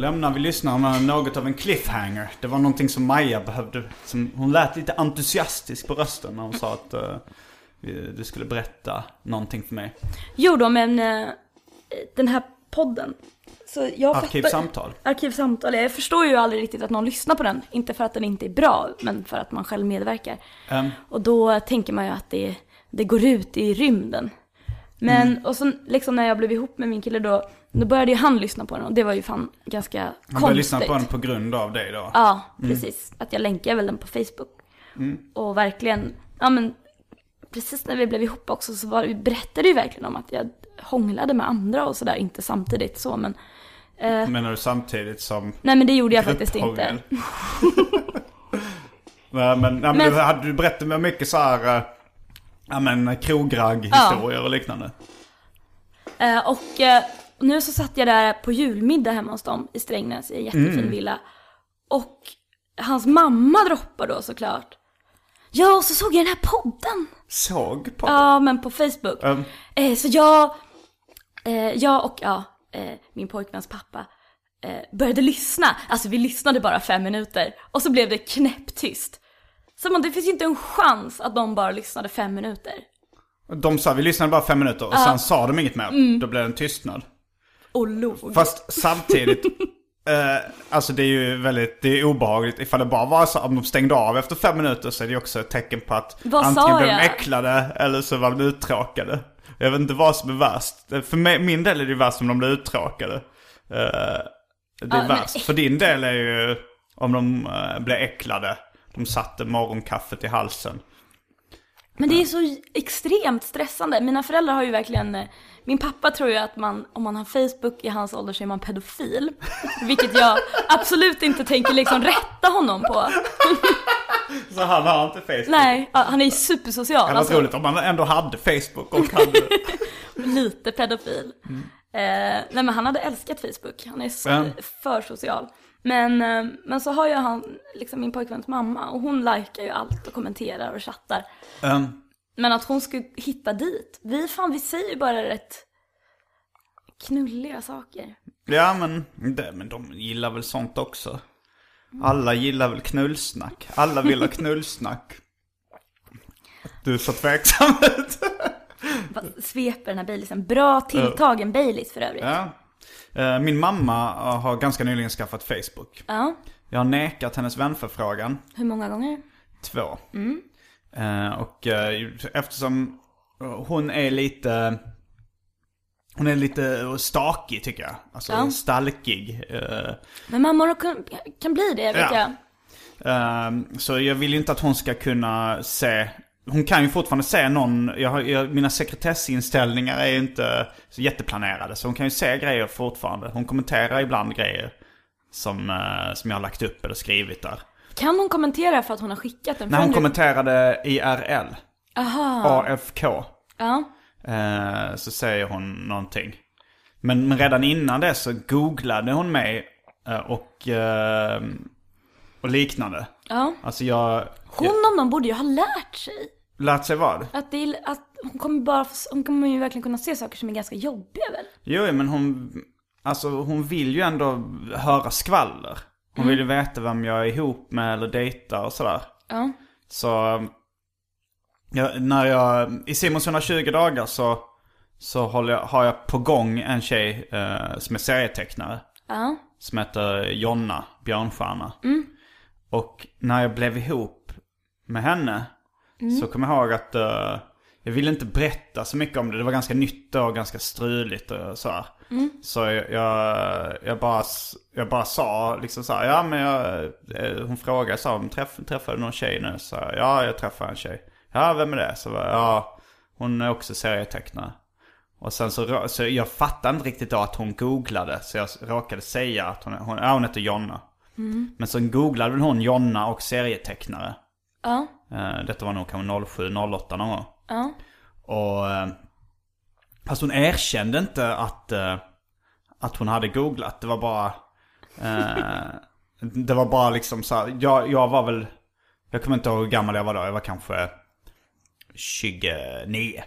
Speaker 3: lämnar vi lyssnarna något av en cliffhanger. Det var någonting som Maja behövde. Som, hon lät lite entusiastisk på rösten när hon sa att vi- du skulle berätta någonting för mig.
Speaker 4: Jo då, men eh, den här podden. Så jag fattar-
Speaker 3: Arkivsamtal.
Speaker 4: Arkivsamtal. Jag förstår ju aldrig riktigt att någon lyssnar på den. Inte för att den inte är bra, men för att man själv medverkar.
Speaker 3: Ehm,
Speaker 4: Och då tänker man ju att det, det går ut i rymden. Men,
Speaker 3: Mm.
Speaker 4: och så liksom när jag blev ihop med min kille då, då började ju han lyssna på den och det var ju fan ganska
Speaker 3: han
Speaker 4: konstigt.
Speaker 3: började lyssna på den på grund av dig då.
Speaker 4: Ja, precis. Att jag länkar väl den på Facebook. Och verkligen, ja men precis när vi blev ihop också så var, berättade ju verkligen om att jag hånglade med andra och sådär, inte samtidigt så men
Speaker 3: Menar du samtidigt som
Speaker 4: Nej men det gjorde jag faktiskt inte.
Speaker 3: nej, men, nej, men,
Speaker 4: Men-
Speaker 3: du, hade, du berättade med mycket så här, eh, ja men krogragg-historier och liknande.
Speaker 4: Eh, och eh, nu så satt jag där på julmiddag hemma hos dem i Strängnäs i en jättefin
Speaker 3: Mm.
Speaker 4: villa. Och hans mamma droppar då såklart. Ja, och så såg jag den här podden.
Speaker 3: Såg på
Speaker 4: Ja, men på Facebook.
Speaker 3: Um.
Speaker 4: Eh, så jag, eh, jag och ja, eh, min pojkväns pappa eh, började lyssna. Alltså vi lyssnade bara fem minuter och så blev det knäpptyst. Så man, det finns ju inte en chans att de bara lyssnade fem minuter.
Speaker 3: De sa vi lyssnade bara fem minuter och sen sa de inget mer.
Speaker 4: Mm.
Speaker 3: Då blev det en tystnad.
Speaker 4: Och log.
Speaker 3: Fast samtidigt, eh, alltså det är ju väldigt, det är obehagligt. Ifall det bara var så om de stängde av efter fem minuter så är det också ett tecken på att
Speaker 4: Vad
Speaker 3: antingen blev de äcklade eller så var de uttråkade. Jag vet inte vad som är värst. För min del är det värst om de blir uttråkade. Eh, det är
Speaker 4: men-
Speaker 3: värst. För din del är ju om de uh, blir äcklade. De satte morgonkaffet i halsen.
Speaker 4: Men det är så extremt stressande. Mina föräldrar har ju verkligen, eh, min pappa tror ju att man, om man har Facebook i hans ålder så är man pedofil. Vilket jag absolut inte tänker liksom rätta honom på.
Speaker 3: Så han har inte Facebook.
Speaker 4: Nej, han är ju supersocial.
Speaker 3: Det var
Speaker 4: alltså.
Speaker 3: roligt om man ändå hade Facebook och hade...
Speaker 4: lite pedofil. Eh, nej men han hade älskat Facebook, han är så,
Speaker 3: Ja.
Speaker 4: för social. Men, eh, men så har ju han, liksom min pojkväns mamma, och hon likar ju allt och kommenterar och chattar.
Speaker 3: Um,
Speaker 4: Men att hon skulle hitta dit, vi fan vi säger ju bara rätt knulliga saker.
Speaker 3: Ja men, det, men de gillar väl sånt också. Alla gillar väl knullsnack. Alla vill ha knullsnack. Du är så tveksam ut.
Speaker 4: Sveper den här Baileysen. Bra tilltagen Baileys för övrigt.
Speaker 3: ja. Eh, Min mamma eh, har ganska nyligen skaffat Facebook.
Speaker 4: Ja.
Speaker 3: Jag har nekat hennes vänförfrågan.
Speaker 4: Hur många gånger?
Speaker 3: Två. Eh, och eftersom hon är lite... Hon är lite stakig tycker jag. Alltså
Speaker 4: Ja.
Speaker 3: stalkig.
Speaker 4: Men mammor kan, kan bli det, vet
Speaker 3: Ja.
Speaker 4: jag.
Speaker 3: Så jag vill ju inte att hon ska kunna se... Hon kan ju fortfarande se någon... Jag har, jag, mina sekretessinställningar är ju inte så jätteplanerade. Så hon kan ju se grejer fortfarande. Hon kommenterar ibland grejer som, eh, som jag har lagt upp eller skrivit där.
Speaker 4: Kan hon kommentera för att hon har skickat en
Speaker 3: När hon
Speaker 4: friend-
Speaker 3: kommenterade IRL,
Speaker 4: Aha.
Speaker 3: AFK,
Speaker 4: Ja.
Speaker 3: eh, så säger hon någonting. Men, men redan innan det så googlade hon mig eh, och, eh, och liknande.
Speaker 4: Ja.
Speaker 3: Alltså jag...
Speaker 4: Hon om någon borde ju ha lärt sig.
Speaker 3: Lärt sig vad?
Speaker 4: Att, det är, att hon kommer bara, hon kommer ju verkligen kunna se saker som är ganska jobbiga väl?
Speaker 3: Jo, men hon, alltså hon vill ju ändå höra skvaller. Hon vill ju veta vem jag är ihop med eller dejtar och sådär.
Speaker 4: Ja.
Speaker 3: Så, jag, när jag, i Simons 120 dagar så, så håller jag, har jag på gång en tjej eh, som är serietecknare.
Speaker 4: Ja.
Speaker 3: Som heter Jonna Björnstjärna. Och när jag blev ihop med henne så kom jag ihåg att eh, jag ville inte berätta så mycket om det. Det var ganska nytt och ganska struligt och så här. Så jag, jag, jag, bara, jag bara sa liksom så här, ja men jag, eh, hon frågade så här, om träff, träffade någon tjej nu? Så här, ja jag träffade en tjej. Ja vem är det? Så var, jag, ja hon är också serietecknare. Och sen så, så jag fattade inte riktigt då att hon googlade. Så jag råkade säga att hon, hon, ja, hon heter Jonna. Men sen googlade väl hon Jonna och serietecknare.
Speaker 4: Ja.
Speaker 3: Eh, detta var nog kanske 07, 08 någon gång.
Speaker 4: Ja.
Speaker 3: Och... Eh, fast hon erkände inte att, eh, att hon hade googlat. Det var bara... Det var bara liksom så här, jag, jag var väl... Jag kommer inte ihåg hur gammal jag var då. Jag var kanske 29.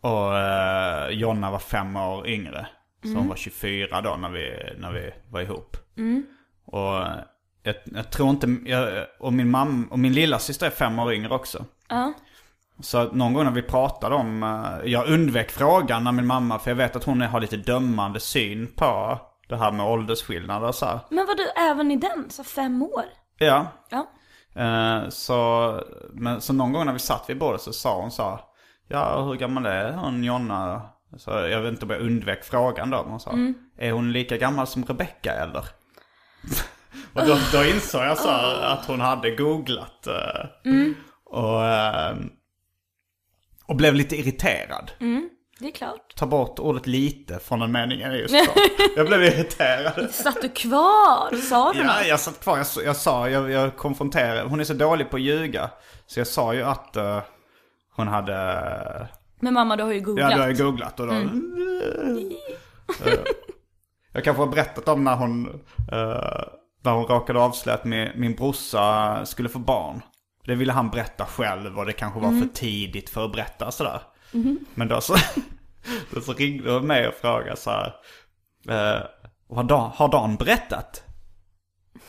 Speaker 3: Och eh, Jonna var fem år yngre. Så hon var 24 då när vi, när vi var ihop. Och jag, jag tror inte, jag, och min mamma, och min lilla syster är fem år yngre också.
Speaker 4: Ja.
Speaker 3: Så någon gång när vi pratade om, eh, jag undvek frågan när min mamma, för jag vet att hon har lite dömande syn på det här med åldersskillnader och så här.
Speaker 4: Men var du även i den, så fem år?
Speaker 3: Ja,
Speaker 4: Ja.
Speaker 3: Eh, så, men, så någon gång när vi satt vid bordet så sa hon så Ja, hur gammal är hon Jonna? Så jag vet inte om jag undvek frågan då. Men hon sa, är hon lika gammal som Rebecca eller? och då, då insåg jag så att hon hade googlat. eh, Och, eh, och blev lite irriterad.
Speaker 4: Det är klart.
Speaker 3: Ta bort ordet lite från den meningen just då. Jag blev irriterad.
Speaker 4: Satt du kvar? Sa du
Speaker 3: Ja,
Speaker 4: något?
Speaker 3: jag satt kvar. Jag, jag sa, jag, jag konfronterade. Hon är så dålig på att ljuga. Så jag sa ju att eh, hon hade...
Speaker 4: Men mamma, du har ju
Speaker 3: Ja,
Speaker 4: googlat.
Speaker 3: du har ju googlat och då... Eh, jag kanske har berättat om när hon... eh, där hon råkade avslöja att min, min brorsa skulle få barn. Det ville han berätta själv och det kanske var för tidigt för att berätta sådär. Men då så, då så ringde hon mig och frågade så här. Eh, har, Dan, har Dan berättat?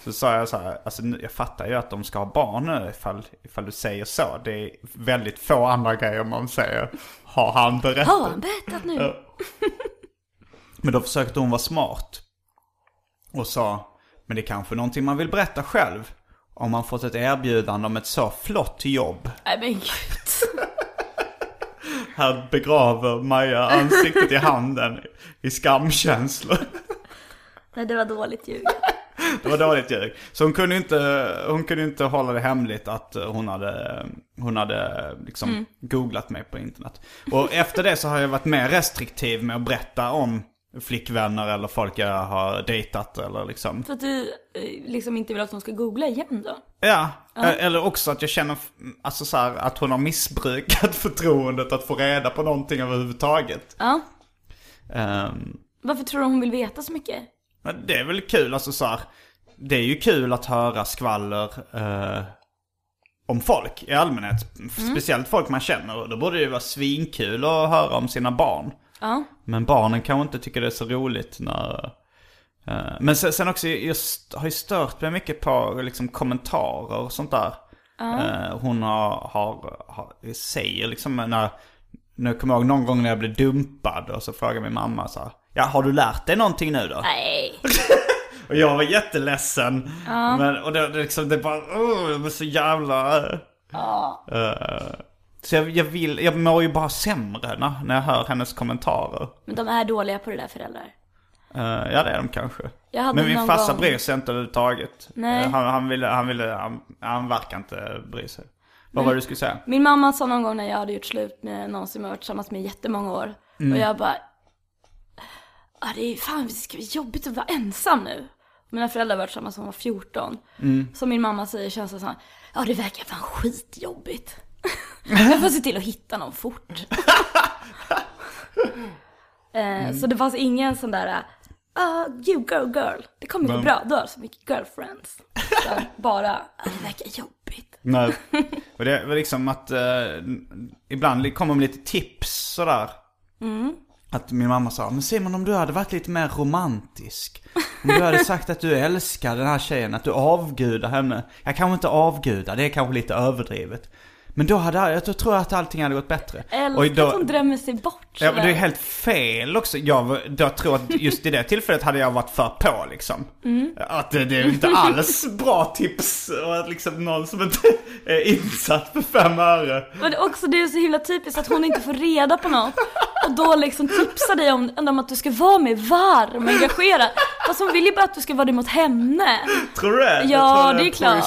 Speaker 3: Så sa jag så här, alltså jag fattar ju att de ska ha barn nu ifall, ifall du säger så. Det är väldigt få andra grejer man säger. Har han berättat?
Speaker 4: Har han berättat nu?
Speaker 3: Men då försökte hon vara smart. Och sa, men det är kanske någonting man vill berätta själv. Om man fått ett erbjudande om ett så flott jobb.
Speaker 4: Nej men gud.
Speaker 3: Här begraver Maja ansiktet i handen i skamkänslor.
Speaker 4: Nej det var dåligt ljug.
Speaker 3: Det var dåligt ljug. Så hon kunde inte, hon kunde inte hålla det hemligt att hon hade, hon hade liksom googlat mig på internet. Och efter det så har jag varit mer restriktiv med att berätta om flickvänner eller folk jag har dejtat eller liksom.
Speaker 4: För att du eh, liksom inte vill att hon ska googla igen då?
Speaker 3: Ja, eller också att jag känner alltså så här, att hon har missbrukat förtroendet att få reda på någonting överhuvudtaget.
Speaker 4: Ja.
Speaker 3: Ehm,
Speaker 4: Varför tror du hon vill veta så mycket?
Speaker 3: det är väl kul, alltså så här, Det är ju kul att höra skvaller eh, om folk i allmänhet. Speciellt folk man känner. Och då borde det ju vara svinkul att höra om sina barn.
Speaker 4: Ja.
Speaker 3: Men barnen kanske inte tycker det är så roligt när... eh, men sen, sen också, jag har ju stört mig mycket på liksom, kommentarer och sånt där. Eh, hon har, har, har, säger liksom när... Nu kommer jag ihåg någon gång när jag blev dumpad och så frågade min mamma så här, Ja, har du lärt dig någonting nu då?
Speaker 4: Nej.
Speaker 3: Och jag var jätteledsen. Men, och det, det, liksom, det bara, oh, det var så jävla... eh, så jag, jag vill, jag mår ju bara sämre när, när jag hör hennes kommentarer.
Speaker 4: Men de är dåliga på det där föräldrar.
Speaker 3: Eh, ja det är de kanske. Men min farsa
Speaker 4: gång-
Speaker 3: bryr sig inte överhuvudtaget.
Speaker 4: Nej.
Speaker 3: Eh, han, han ville, han ville, han, han verkar inte bry sig. Vad var det du skulle säga?
Speaker 4: Min mamma sa någon gång när jag hade gjort slut med någon som jag varit tillsammans med i jättemånga år. Och jag bara, ah, det är fan det ska bli jobbigt att vara ensam nu. Mina föräldrar varit tillsammans sedan hon var 14. Som min mamma säger känns det som, ja det verkar fan skitjobbigt. jag får se till att hitta någon fort. eh, Så det fanns ingen sån där, ah you girl girl, det kommer gå bra, du har så mycket girlfriends. Utan bara, ah, det verkar jobbigt.
Speaker 3: Nej. Och det var liksom att eh, ibland kommer med lite tips sådär. Att min mamma sa, men Simon om du hade varit lite mer romantisk. Om du hade sagt att du älskar den här tjejen, att du avgudar henne. Jag kanske inte avgudar, det är kanske lite överdrivet. Men då hade jag, jag tror att allting hade gått bättre.
Speaker 4: Älskar
Speaker 3: då-
Speaker 4: att hon drömmer sig bort
Speaker 3: Ja men det är helt fel också. Jag, jag tror att just i det tillfället hade jag varit för på liksom. Att det, det är inte alls bra tips. Och att liksom någon som inte är insatt för fem öre.
Speaker 4: Men också det är så himla typiskt att hon inte får reda på något. Och då liksom tipsar dig om, om att du ska vara mer varm och engagerad. Fast hon vill ju bara att du ska vara det mot henne.
Speaker 3: Tror du det?
Speaker 4: Ja, det är klart.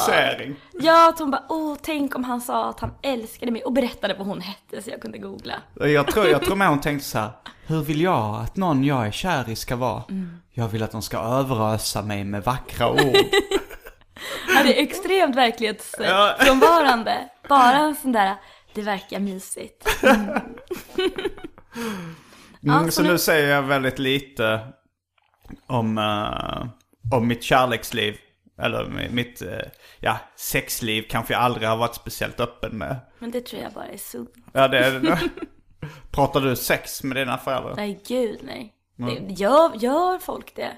Speaker 4: Ja, att hon bara, åh tänk om han sa att han älskade mig och berättade vad hon hette så jag kunde googla.
Speaker 3: Jag tror, jag tror med hon tänkte så här. Hur vill jag att någon jag är kär i ska vara? Jag vill att de ska överösa mig med vackra ord.
Speaker 4: Ja, det är extremt verklighetsfrånvarande. Bara en sån där, det verkar mysigt.
Speaker 3: Mm,
Speaker 4: Ja,
Speaker 3: så
Speaker 4: så
Speaker 3: nu
Speaker 4: nu-
Speaker 3: säger jag väldigt lite om, eh, om mitt kärleksliv. Eller mitt, eh, ja, sexliv kanske jag aldrig har varit speciellt öppen med.
Speaker 4: Men det tror jag bara är sunt.
Speaker 3: Ja, det är det. Pratar du sex med dina föräldrar?
Speaker 4: Nej, gud nej. Det, gör, gör folk det?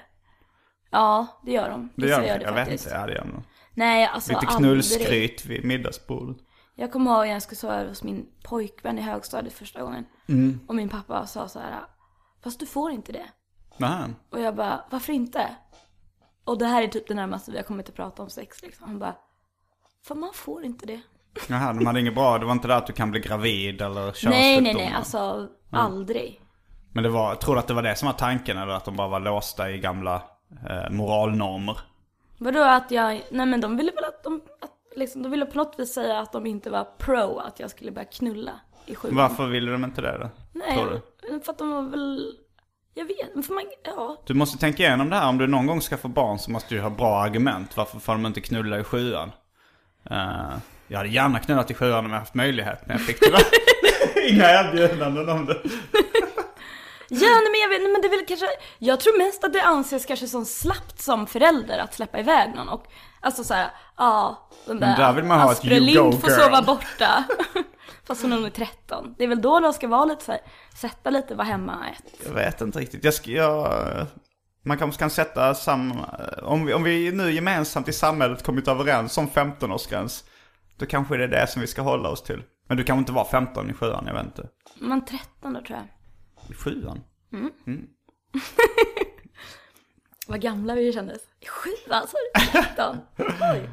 Speaker 4: Ja, det gör de.
Speaker 3: Det gör de.
Speaker 4: det
Speaker 3: Jag vet
Speaker 4: faktiskt.
Speaker 3: inte, ja det gör de.
Speaker 4: Nej, alltså
Speaker 3: Lite
Speaker 4: aldrig.
Speaker 3: knullskryt vid middagsbordet.
Speaker 4: Jag kommer ihåg när jag skulle sova över hos min pojkvän i högstadiet första gången.
Speaker 3: Mm.
Speaker 4: Och min pappa sa så här, fast du får inte det.
Speaker 3: Nej.
Speaker 4: Och jag bara, varför inte? Och det här är typ det närmaste vi har kommit att prata om sex liksom. Han bara, för man får inte det.
Speaker 3: Jaha, de hade inget bra. Det var inte det att du kan bli gravid eller könssjukdomar?
Speaker 4: Nej, nej, nej, alltså aldrig.
Speaker 3: Men det var, tror du att det var det som var tanken eller att de bara var låsta i gamla eh, moralnormer?
Speaker 4: Vadå att jag, nej men de ville väl att de, att, liksom, de ville på något vis säga att de inte var pro att jag skulle börja knulla i sjuan.
Speaker 3: Varför ville de inte det då?
Speaker 4: Nej, för att de var väl, jag vet, för man, ja.
Speaker 3: Du måste tänka igenom det här. Om du någon gång ska få barn så måste du ha bra argument. Varför får de inte knulla i sjuan? Eh, jag hade gärna knullat i sjuan om jag haft möjlighet. Men jag fick tyvärr inga erbjudanden om det.
Speaker 4: Ja, nej, men jag vet, nej, men det är väl kanske, jag tror mest att det anses kanske som slappt som förälder att släppa iväg någon och alltså såhär, ja, den där,
Speaker 3: där vill man ha ett
Speaker 4: Asprey
Speaker 3: you go
Speaker 4: Lind får
Speaker 3: girl.
Speaker 4: sova borta. Fast hon är nog 13. Det är väl då de ska vara lite såhär, sätta lite, vara hemma ett.
Speaker 3: Jag vet inte riktigt. Jag, ska, jag, man kanske kan sätta samma... Om vi, om vi nu gemensamt i samhället kommit överens om 15-årsgräns. Då kanske det är det som vi ska hålla oss till. Men du kan inte vara 15 i sjuan, jag vet inte.
Speaker 4: Man 13 då tror jag.
Speaker 3: I sjuan?
Speaker 4: Vad gamla vi kändes. Sju alltså, 13. Oj.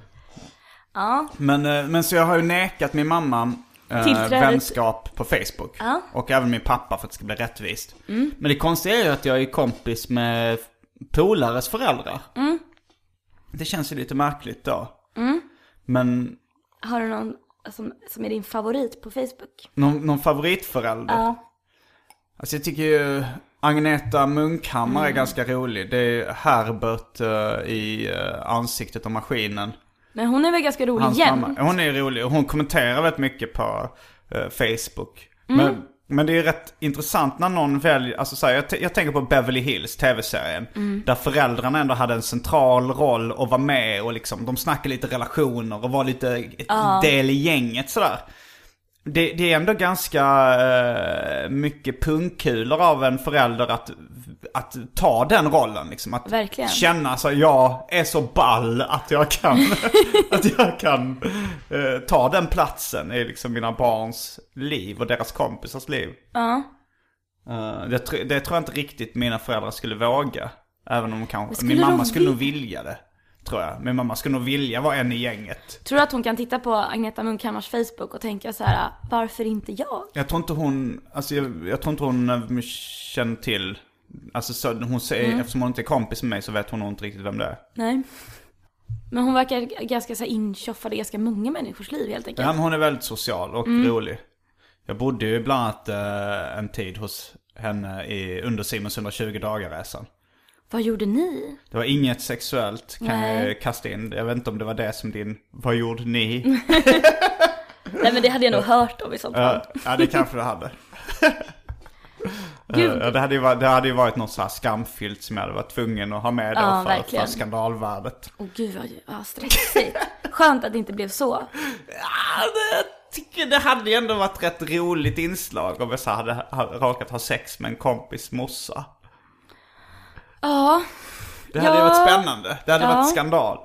Speaker 4: Ja,
Speaker 3: Men, eh, men så jag har ju nekat min mamma eh, vänskap på Facebook.
Speaker 4: Ja.
Speaker 3: Och även min pappa för att det ska bli rättvist. Men det konstiga är ju att jag är kompis med polares föräldrar. Det känns ju lite märkligt då. Men
Speaker 4: har du någon som, som är din favorit på Facebook?
Speaker 3: någon, någon favoritförälder?
Speaker 4: Ja.
Speaker 3: Alltså jag tycker ju Agneta Munkhammar
Speaker 4: Mm.
Speaker 3: är ganska rolig. Det är Herbert eh, i eh, Ansiktet och Maskinen.
Speaker 4: Men hon är väl ganska rolig
Speaker 3: Hans
Speaker 4: jämt?
Speaker 3: mamma. Hon är rolig och hon kommenterar väldigt mycket på eh, Facebook.
Speaker 4: Mm.
Speaker 3: Men, men det är rätt intressant när någon väljer, alltså så här, jag, jag tänker på Beverly Hills, tv-serien.
Speaker 4: Mm.
Speaker 3: Där föräldrarna ändå hade en central roll och var med och liksom, de snackade lite relationer och var lite ett del i gänget sådär. Det, det är ändå ganska eh, mycket pungkulor av en förälder att, att ta den rollen. Liksom. Att
Speaker 4: Verkligen.
Speaker 3: känna så jag är så ball att jag kan, att jag kan eh, ta den platsen i liksom mina barns liv och deras kompisars liv.
Speaker 4: Ja.
Speaker 3: Eh, det, det tror jag inte riktigt mina föräldrar skulle våga. Även om kanske, min mamma skulle nog
Speaker 4: vil-
Speaker 3: vilja det. Tror jag. Min mamma skulle nog vilja vara en i gänget.
Speaker 4: Tror du att hon kan titta på Agneta Munkhammars Facebook och tänka så här: varför inte jag?
Speaker 3: Jag tror inte hon, alltså jag, jag tror inte hon eh, känner till, alltså så, hon säger,
Speaker 4: Mm.
Speaker 3: eftersom hon inte är kompis med mig så vet hon nog inte riktigt vem det är.
Speaker 4: Nej. Men hon verkar ganska så intjoffad i ganska många människors liv helt enkelt.
Speaker 3: Ja, men hon är väldigt social och
Speaker 4: Mm.
Speaker 3: rolig. Jag bodde ju bland annat eh, en tid hos henne i, under Simons 120 dagar-resan.
Speaker 4: Vad gjorde ni?
Speaker 3: Det var inget sexuellt kan
Speaker 4: Nej.
Speaker 3: jag kasta in. Jag vet inte om det var det som din, vad gjorde ni?
Speaker 4: Nej men det hade jag nog hört om i sånt fall.
Speaker 3: Ja, det kanske det hade.
Speaker 4: Gud.
Speaker 3: Det, hade ju varit, det hade ju varit något så här skamfyllt som jag hade varit tvungen att ha med då
Speaker 4: Ja,
Speaker 3: för, för
Speaker 4: verkligen.
Speaker 3: skandalvärdet.
Speaker 4: Åh gud vad ja, stressigt. Skönt att det inte blev så.
Speaker 3: Ja, det, jag tycker det hade ju ändå varit rätt roligt inslag om jag så hade ha- råkat ha sex med en kompis morsa.
Speaker 4: Ja,
Speaker 3: Det hade
Speaker 4: Ja.
Speaker 3: varit spännande. Det hade
Speaker 4: Ja.
Speaker 3: varit skandal.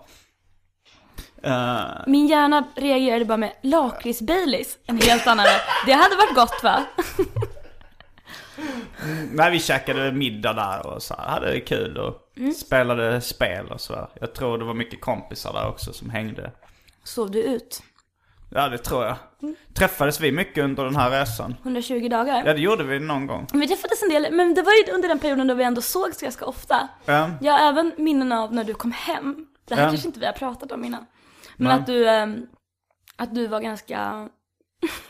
Speaker 3: Eh,
Speaker 4: min hjärna reagerade bara med lakrits-Baileys. En helt annan. Det hade varit gott va?
Speaker 3: nej, vi käkade middag där och så här, hade det kul och
Speaker 4: Mm.
Speaker 3: spelade spel och så. Jag tror det var mycket kompisar där också som hängde.
Speaker 4: Sov du ut?
Speaker 3: Ja, det tror jag.
Speaker 4: Mm.
Speaker 3: Träffades vi mycket under den här resan?
Speaker 4: 120 dagar?
Speaker 3: Ja, det gjorde vi någon gång.
Speaker 4: Vi träffades en del, men det var ju under den perioden då vi ändå sågs ganska ofta.
Speaker 3: Ja.
Speaker 4: Jag har även minnen av när du kom hem. Det här
Speaker 3: Ja.
Speaker 4: kanske inte vi har pratat om innan. Men
Speaker 3: Nej.
Speaker 4: att du, ehm, att du var ganska,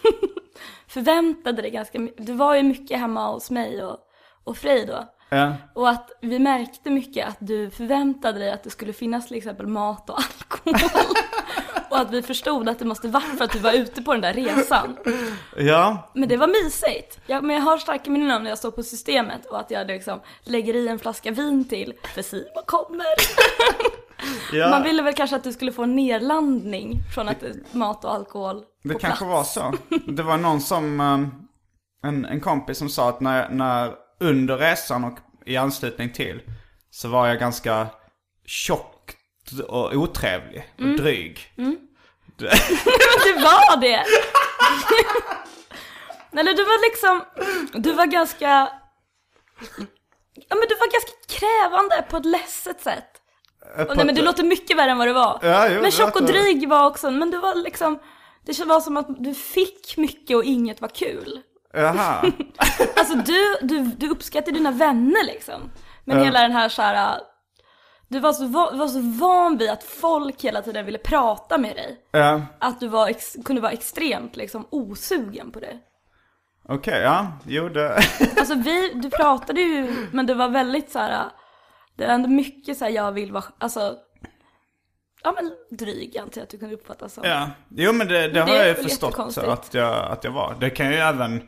Speaker 4: förväntade dig ganska mycket. Du var ju mycket hemma hos mig och, och Frej då.
Speaker 3: Ja.
Speaker 4: Och att vi märkte mycket att du förväntade dig att det skulle finnas till exempel mat och alkohol. och att vi förstod att det måste vara för att du var ute på den där resan.
Speaker 3: Ja,
Speaker 4: Men det var mysigt. Jag, men jag har starka minnen av när jag står på systemet och att jag liksom lägger i en flaska vin till, för Simon kommer.
Speaker 3: ja.
Speaker 4: Man ville väl kanske att du skulle få en nedlandning från att mat och alkohol
Speaker 3: det
Speaker 4: på
Speaker 3: kanske
Speaker 4: plats.
Speaker 3: var så. Det var någon som, eh, en, en kompis som sa att när, när under resan och i anslutning till så var jag ganska tjock och otrevlig och
Speaker 4: Mm.
Speaker 3: dryg.
Speaker 4: Det var det! Eller du var liksom, du var ganska, ja men du var ganska krävande på ett ledset sätt. Och nej men du låter mycket värre än vad du var.
Speaker 3: Ja, jo,
Speaker 4: men tjock och dryg var också, men du var liksom, det var som att du fick mycket och inget var kul.
Speaker 3: Jaha.
Speaker 4: Alltså du, du, du uppskattar dina vänner liksom. Men
Speaker 3: Ja.
Speaker 4: hela den här så här. Du var så, va- var så van vid att folk hela tiden ville prata med dig.
Speaker 3: Ja,
Speaker 4: Att du var ex, kunde vara extremt liksom osugen på det.
Speaker 3: okej, ja. Jo, det...
Speaker 4: Alltså vi, du pratade ju, men det var väldigt så här. Det var ändå mycket så här, jag vill vara, alltså. Ja men dryg antar jag att du kunde uppfatta som.
Speaker 3: Ja, jo men det, det,
Speaker 4: Det
Speaker 3: har jag ju förstått att jag, att jag var. Det kan ju även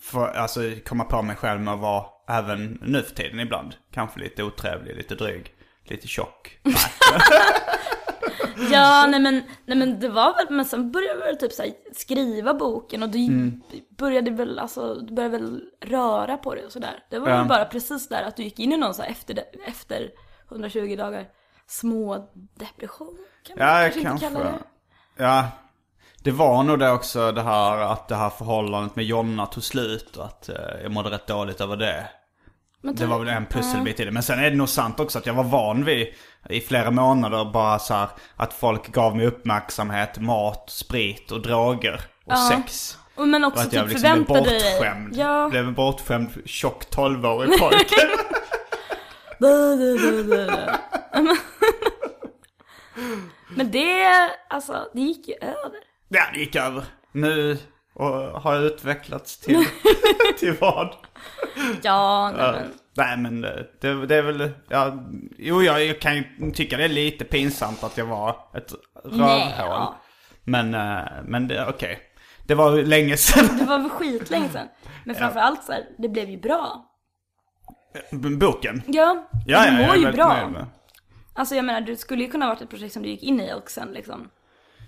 Speaker 3: få, alltså, komma på mig själv med att vara även nu för tiden ibland. Kanske lite otrevlig, lite dryg, lite tjock.
Speaker 4: Ja, nej men, nej men det var väl, men sen började jag väl typ så skriva boken och du
Speaker 3: Mm.
Speaker 4: började väl, alltså, du började väl röra på det och sådär. Det var
Speaker 3: Ja.
Speaker 4: väl bara precis där att du gick in i någon så efter, efter 120 dagar små depression. Kan man
Speaker 3: Ja,
Speaker 4: kanske inte
Speaker 3: kanske.
Speaker 4: kalla det.
Speaker 3: Ja, det var nog det också det här att det här förhållandet med Jonna tog slut och att eh, jag mådde rätt dåligt över det. Det var väl en pusselbit i det. Men sen är det nog sant också att jag var van vid i flera månader bara så här att folk gav mig uppmärksamhet, mat, sprit och droger och sex.
Speaker 4: Och men
Speaker 3: Och
Speaker 4: också
Speaker 3: att jag
Speaker 4: typ
Speaker 3: liksom blev
Speaker 4: förväntade dig...
Speaker 3: bortskämd.
Speaker 4: Ja.
Speaker 3: Blev en bortskämd tjock 12-årig pojke.
Speaker 4: Men det, alltså, det gick ju över.
Speaker 3: ja, det gick över. Nu och har jag utvecklats till, till vad?
Speaker 4: Ja, nej, men.
Speaker 3: Nej men det, det, det är väl, ja, jo jag, kan ju tycka det är lite pinsamt att jag var ett rövhål.
Speaker 4: ja.
Speaker 3: Men, eh, men okej. Det var länge sedan.
Speaker 4: Det var väl skitlänge sedan. Men framförallt så här, det blev ju bra.
Speaker 3: Boken.
Speaker 4: Ja,
Speaker 3: Ja,
Speaker 4: det
Speaker 3: ja, jag
Speaker 4: mår
Speaker 3: är
Speaker 4: ju bra.
Speaker 3: med.
Speaker 4: Alltså jag menar, det skulle ju kunna varit ett projekt som du gick in i och sen liksom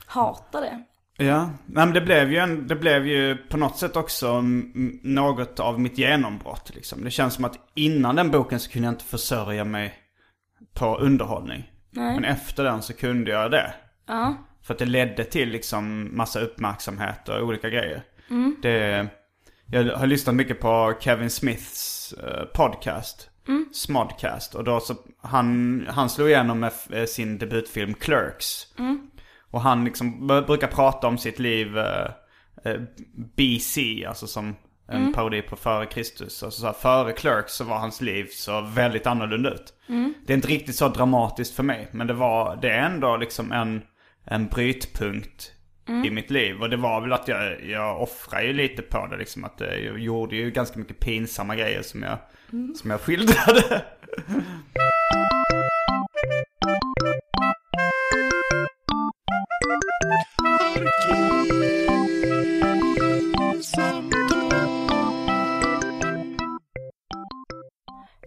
Speaker 4: hatade.
Speaker 3: Ja, nej men det blev ju, en, det blev ju på något sätt också mm, något av mitt genombrott liksom. Det känns som att innan den boken så kunde jag inte försörja mig på underhållning.
Speaker 4: Nej.
Speaker 3: Men efter den så kunde jag det.
Speaker 4: Ja.
Speaker 3: För att det ledde till liksom massa uppmärksamhet och olika grejer. Det, jag har lyssnat mycket på Kevin Smiths eh, podcast. Smodcast. Och då så, han, han slog igenom med eh, sin debutfilm Clerks. Och han liksom brukar prata om sitt liv eh, eh, BC, alltså som en parodi på före Kristus. Alltså så här, före Clerks så var hans liv så väldigt annorlunda ut. Det är inte riktigt så dramatiskt för mig, men det var, det är ändå liksom en, en brytpunkt i mitt liv. Och det var väl att jag, jag offrade ju lite på det liksom. Att eh, jag gjorde ju ganska mycket pinsamma grejer som jag, som jag skildrade.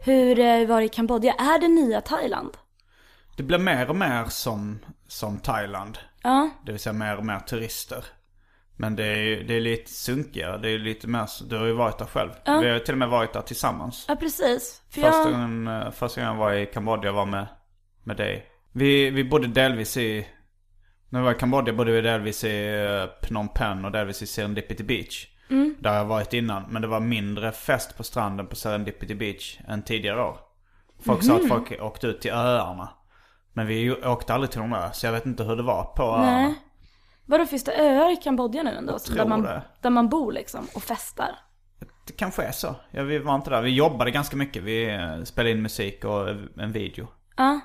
Speaker 4: Hur eh, var det i Kambodja? Är det nya Thailand?
Speaker 3: Det blir mer och mer som, som Thailand.
Speaker 4: Ja.
Speaker 3: Det vill säga mer och mer turister. Men det är, det är lite sunkigare. Det är lite mer, du har ju varit där själv. Vi har till och med varit där tillsammans.
Speaker 4: Ja, precis. För
Speaker 3: Första,
Speaker 4: jag...
Speaker 3: gången, eh, första gången jag var i Kambodja var med, med dig. Vi, vi bodde delvis i, när vi var i Kambodja bodde vi delvis i eh, Phnom Penh och delvis i Serendipity Beach. Där har jag varit innan. Men det var mindre fest på stranden på Serendipity Beach än tidigare år. Folk sa att folk åkte ut till öarna. Men vi åkte aldrig till någon ö, så jag vet inte hur det var på öarna.
Speaker 4: Nej. Vadå, finns det öar i Kambodja nu ändå?
Speaker 3: tror
Speaker 4: där, man,
Speaker 3: det.
Speaker 4: där man bor liksom och festar?
Speaker 3: Det kanske är så. Ja, vi var inte där. Vi jobbade ganska mycket. Vi eh, spelade in musik och en video.
Speaker 4: Ja.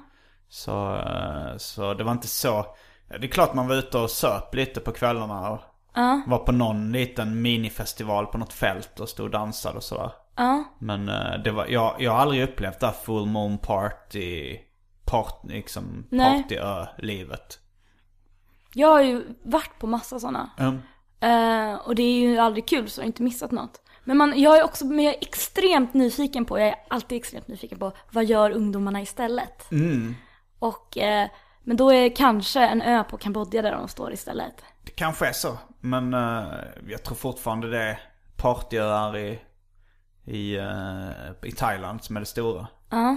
Speaker 3: Så, eh, så det var inte så... Det är klart man var ute och söp lite på kvällarna och var på någon liten minifestival på något fält och stod och dansade och sådär.
Speaker 4: Ja.
Speaker 3: Men eh, det var, jag, jag har aldrig upplevt det här full moon party, part, liksom
Speaker 4: Nej.
Speaker 3: party-livet.
Speaker 4: Jag har ju varit på massa sådana.
Speaker 3: Mm.
Speaker 4: Eh, och det är ju aldrig kul så jag har inte missat något. Men man, jag är också men jag är extremt nyfiken på, jag är alltid extremt nyfiken på, vad gör ungdomarna istället? Och, eh, men då är kanske en ö på Kambodja där de står istället.
Speaker 3: Det kanske är så. Men eh, jag tror fortfarande det är partyöar i, i, eh, i Thailand som är det stora.
Speaker 4: Ja,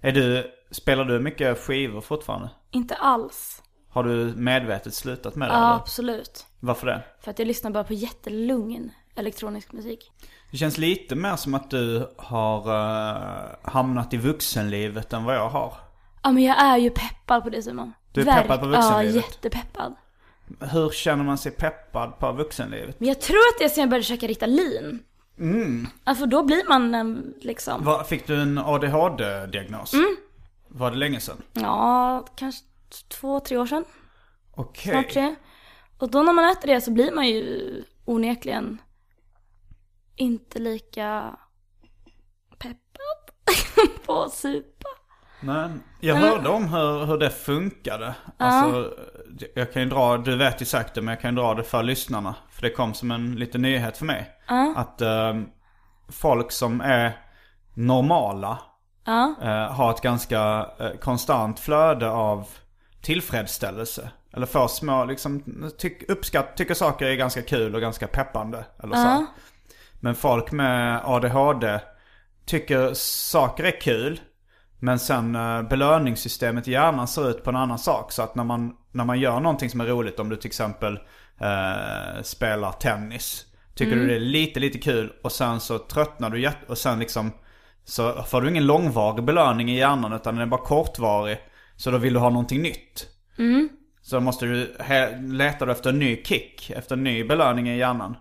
Speaker 3: Är du, spelar du mycket skivor fortfarande?
Speaker 4: inte alls.
Speaker 3: Har du medvetet slutat med det?
Speaker 4: Ja,
Speaker 3: eller?
Speaker 4: absolut.
Speaker 3: Varför det?
Speaker 4: För att jag lyssnar bara på jättelugn elektronisk musik.
Speaker 3: Det känns lite mer som att du har eh, hamnat i vuxenlivet än vad jag har.
Speaker 4: Ja men jag är ju peppad på det Simon.
Speaker 3: Du är
Speaker 4: Verk-
Speaker 3: peppad på
Speaker 4: Ja,
Speaker 3: vuxenlivet?
Speaker 4: jättepeppad.
Speaker 3: Hur känner man sig peppad på vuxenlivet?
Speaker 4: Men jag tror att det är sen jag började käka Ritalin. Mm. Alltså då blir man en, liksom,
Speaker 3: Vad- fick du en ADHD-diagnos?
Speaker 4: Mm.
Speaker 3: Var det länge sedan?
Speaker 4: ja kanske två, tre år sedan.
Speaker 3: Okej.
Speaker 4: Snart tre. Och då när man äter det så blir man ju onekligen inte lika peppad på att supa.
Speaker 3: Nej, jag hörde om hur, hur det funkade. Alltså, jag kan ju dra, du vet ju säkert det, men jag kan ju dra det för lyssnarna. För det kom som en liten nyhet för mig. Att eh, folk som är, normala eh, har ett ganska eh, konstant flöde av tillfredsställelse. Eller får små, liksom, tyck, uppskatt, tycker saker är ganska kul och ganska peppande. Eller så. Men folk med ADHD tycker saker är kul. Men sen eh, belöningssystemet i hjärnan ser ut på en annan sak. Så att när man, när man gör någonting som är roligt, om du till exempel eh, spelar tennis. Tycker du det är lite, lite kul och sen så tröttnar du och sen liksom så får du ingen långvarig belöning i hjärnan utan den är bara kortvarig. Så då vill du ha någonting nytt. Så då måste du leta du efter en ny kick, efter en ny belöning i hjärnan.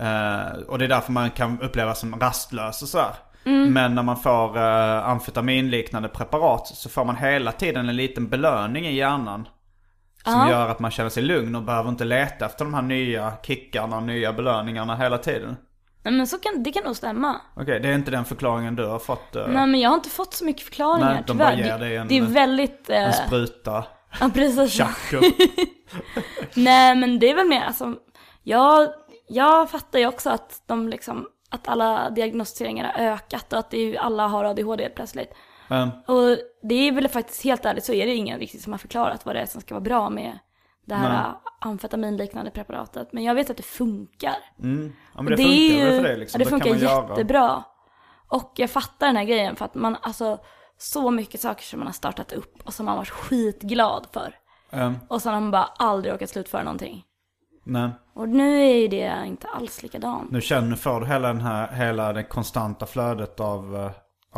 Speaker 3: Eh, och det är därför man kan upplevas som rastlös och sådär. Men när man får uh, amfetaminliknande preparat så får man hela tiden en liten belöning i hjärnan. Som gör att man känner sig lugn och behöver inte leta efter de här nya kickarna och nya belöningarna hela tiden.
Speaker 4: Nej men så kan, det kan nog stämma.
Speaker 3: Okej, det är inte den förklaringen du har fått? eh,
Speaker 4: Nej men jag har inte fått så mycket förklaringar
Speaker 3: Nej, de bara
Speaker 4: tyvärr.
Speaker 3: ger
Speaker 4: Det-
Speaker 3: dig en-
Speaker 4: det är väldigt... eh,
Speaker 3: En spruta,
Speaker 4: ja precis. Nej men det är väl mer alltså, jag, jag fattar ju också att de liksom, att alla diagnostiseringar har ökat och att det ju- alla har ADHD helt plötsligt.
Speaker 3: Men,
Speaker 4: Och det är väl faktiskt helt ärligt så är det ingen riktigt som har förklarat vad det är som ska vara bra med det här amfetaminliknande preparatet. Men jag vet att det funkar.
Speaker 3: mm, ja, men det,
Speaker 4: Och
Speaker 3: funkar
Speaker 4: ju-
Speaker 3: för dig liksom?
Speaker 4: Ja, det funkar
Speaker 3: göra-
Speaker 4: jättebra. Och jag fattar den här grejen för att man, alltså så mycket saker som man har startat upp och som man varit skitglad för.
Speaker 3: Ehm,
Speaker 4: Och sen har man bara aldrig orkat slutföra någonting.
Speaker 3: Nej.
Speaker 4: Och nu är ju det inte alls likadant.
Speaker 3: Nu känner, får du hela, den här, hela det konstanta flödet av, eh,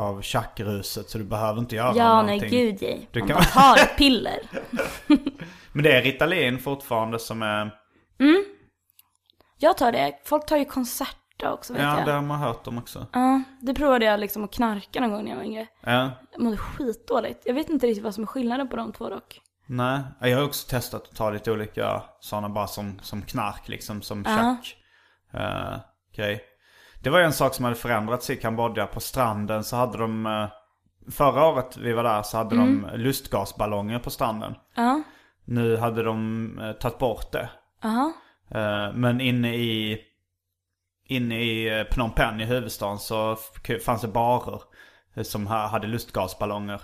Speaker 3: av tjackruset så du behöver inte göra
Speaker 4: Ja,
Speaker 3: någonting.
Speaker 4: nej gud nej.
Speaker 3: Du
Speaker 4: Man
Speaker 3: kan-
Speaker 4: bara tar ett piller.
Speaker 3: Men det är Ritalin fortfarande som är...
Speaker 4: Jag tar det. Folk tar ju konserter också vet
Speaker 3: Ja,
Speaker 4: jag.
Speaker 3: det har man hört om också.
Speaker 4: Ja, det provade jag liksom att knarka någon gång när jag var yngre.
Speaker 3: Ja.
Speaker 4: Jag mådde skitdåligt. Jag vet inte riktigt vad som är skillnaden på de två dock.
Speaker 3: Nej, jag har också testat att ta lite olika sådana bara som, som knark liksom, som
Speaker 4: Ja.
Speaker 3: tjack. Uh, grej. Det var ju en sak som hade förändrats i Kambodja. På stranden så hade de, eh, förra året vi var där så hade de lustgasballonger på stranden.
Speaker 4: Ja,
Speaker 3: Nu hade de uh, tagit bort det. Eh, men inne i, inne i eh, Phnom Penh i huvudstaden så fanns det barer eh, som ha- hade lustgasballonger.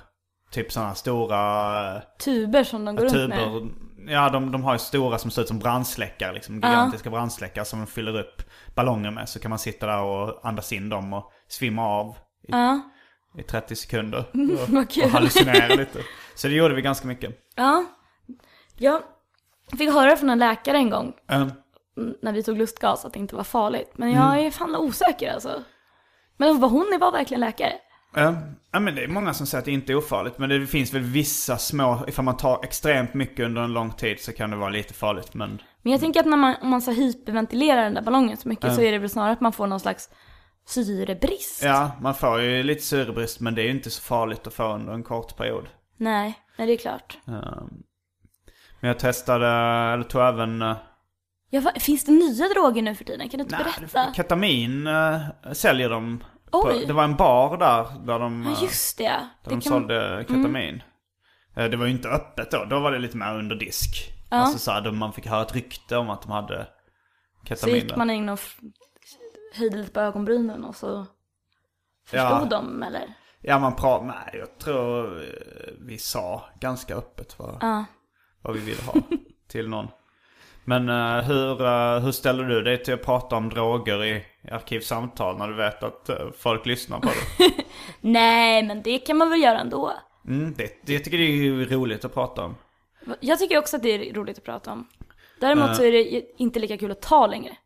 Speaker 3: Typ sådana stora eh,
Speaker 4: Tuber som de går runt med.
Speaker 3: tuber. Ja, de, de har ju stora som ser ut som brandsläckare. Liksom, gigantiska brandsläckare som de fyller upp ballonger med. Så kan man sitta där och andas in dem och svimma av i,
Speaker 4: Ja,
Speaker 3: i 30 sekunder.
Speaker 4: vad
Speaker 3: Och
Speaker 4: kul.
Speaker 3: hallucinera lite. Så det gjorde vi ganska mycket.
Speaker 4: Ja. Jag fick höra från en läkare en gång mm, när vi tog lustgas att det inte var farligt. Men jag är fan osäker alltså. Men var hon var verkligen läkare?
Speaker 3: Eh, Ja men det är många som säger att det inte är ofarligt. Men det finns väl vissa små, ifall man tar extremt mycket under en lång tid så kan det vara lite farligt. Men
Speaker 4: Men jag tänker att när man, om man så hyperventilerar den där ballongen så mycket så är det väl snarare att man får någon slags syrebrist.
Speaker 3: ja, man får ju lite syrebrist men det är ju inte så farligt att få under en kort period.
Speaker 4: Nej, nej det är klart.
Speaker 3: Eh, Men jag testade, eller tog även eh,
Speaker 4: Ja, finns det nya droger nu för tiden? Kan du inte
Speaker 3: Nej,
Speaker 4: berätta?
Speaker 3: ketamin äh, säljer de. På, det var en bar där, där de,
Speaker 4: Ja, just det.
Speaker 3: där
Speaker 4: det
Speaker 3: de sålde ketamin. Eh, Det var ju inte öppet då, då var det lite mer under disk.
Speaker 4: Ja.
Speaker 3: Alltså så här, man fick höra ett rykte om att de hade
Speaker 4: Så
Speaker 3: ketamin
Speaker 4: gick
Speaker 3: där.
Speaker 4: man in och höjde lite på ögonbrynen och så förstod
Speaker 3: Ja.
Speaker 4: de eller?
Speaker 3: Ja man pratade, nej jag tror eh, vi sa ganska öppet vad,
Speaker 4: Ja.
Speaker 3: vad vi ville ha till någon. Men eh, hur, eh, hur ställer du dig till att prata om droger i arkivsamtal när du vet att eh, folk lyssnar på det?
Speaker 4: Nej, men det kan man väl göra ändå.
Speaker 3: Mm, det, det tycker jag är roligt att prata om.
Speaker 4: Jag tycker också att det är roligt att prata om. Däremot
Speaker 3: Eh.
Speaker 4: så är det inte lika kul att ta längre.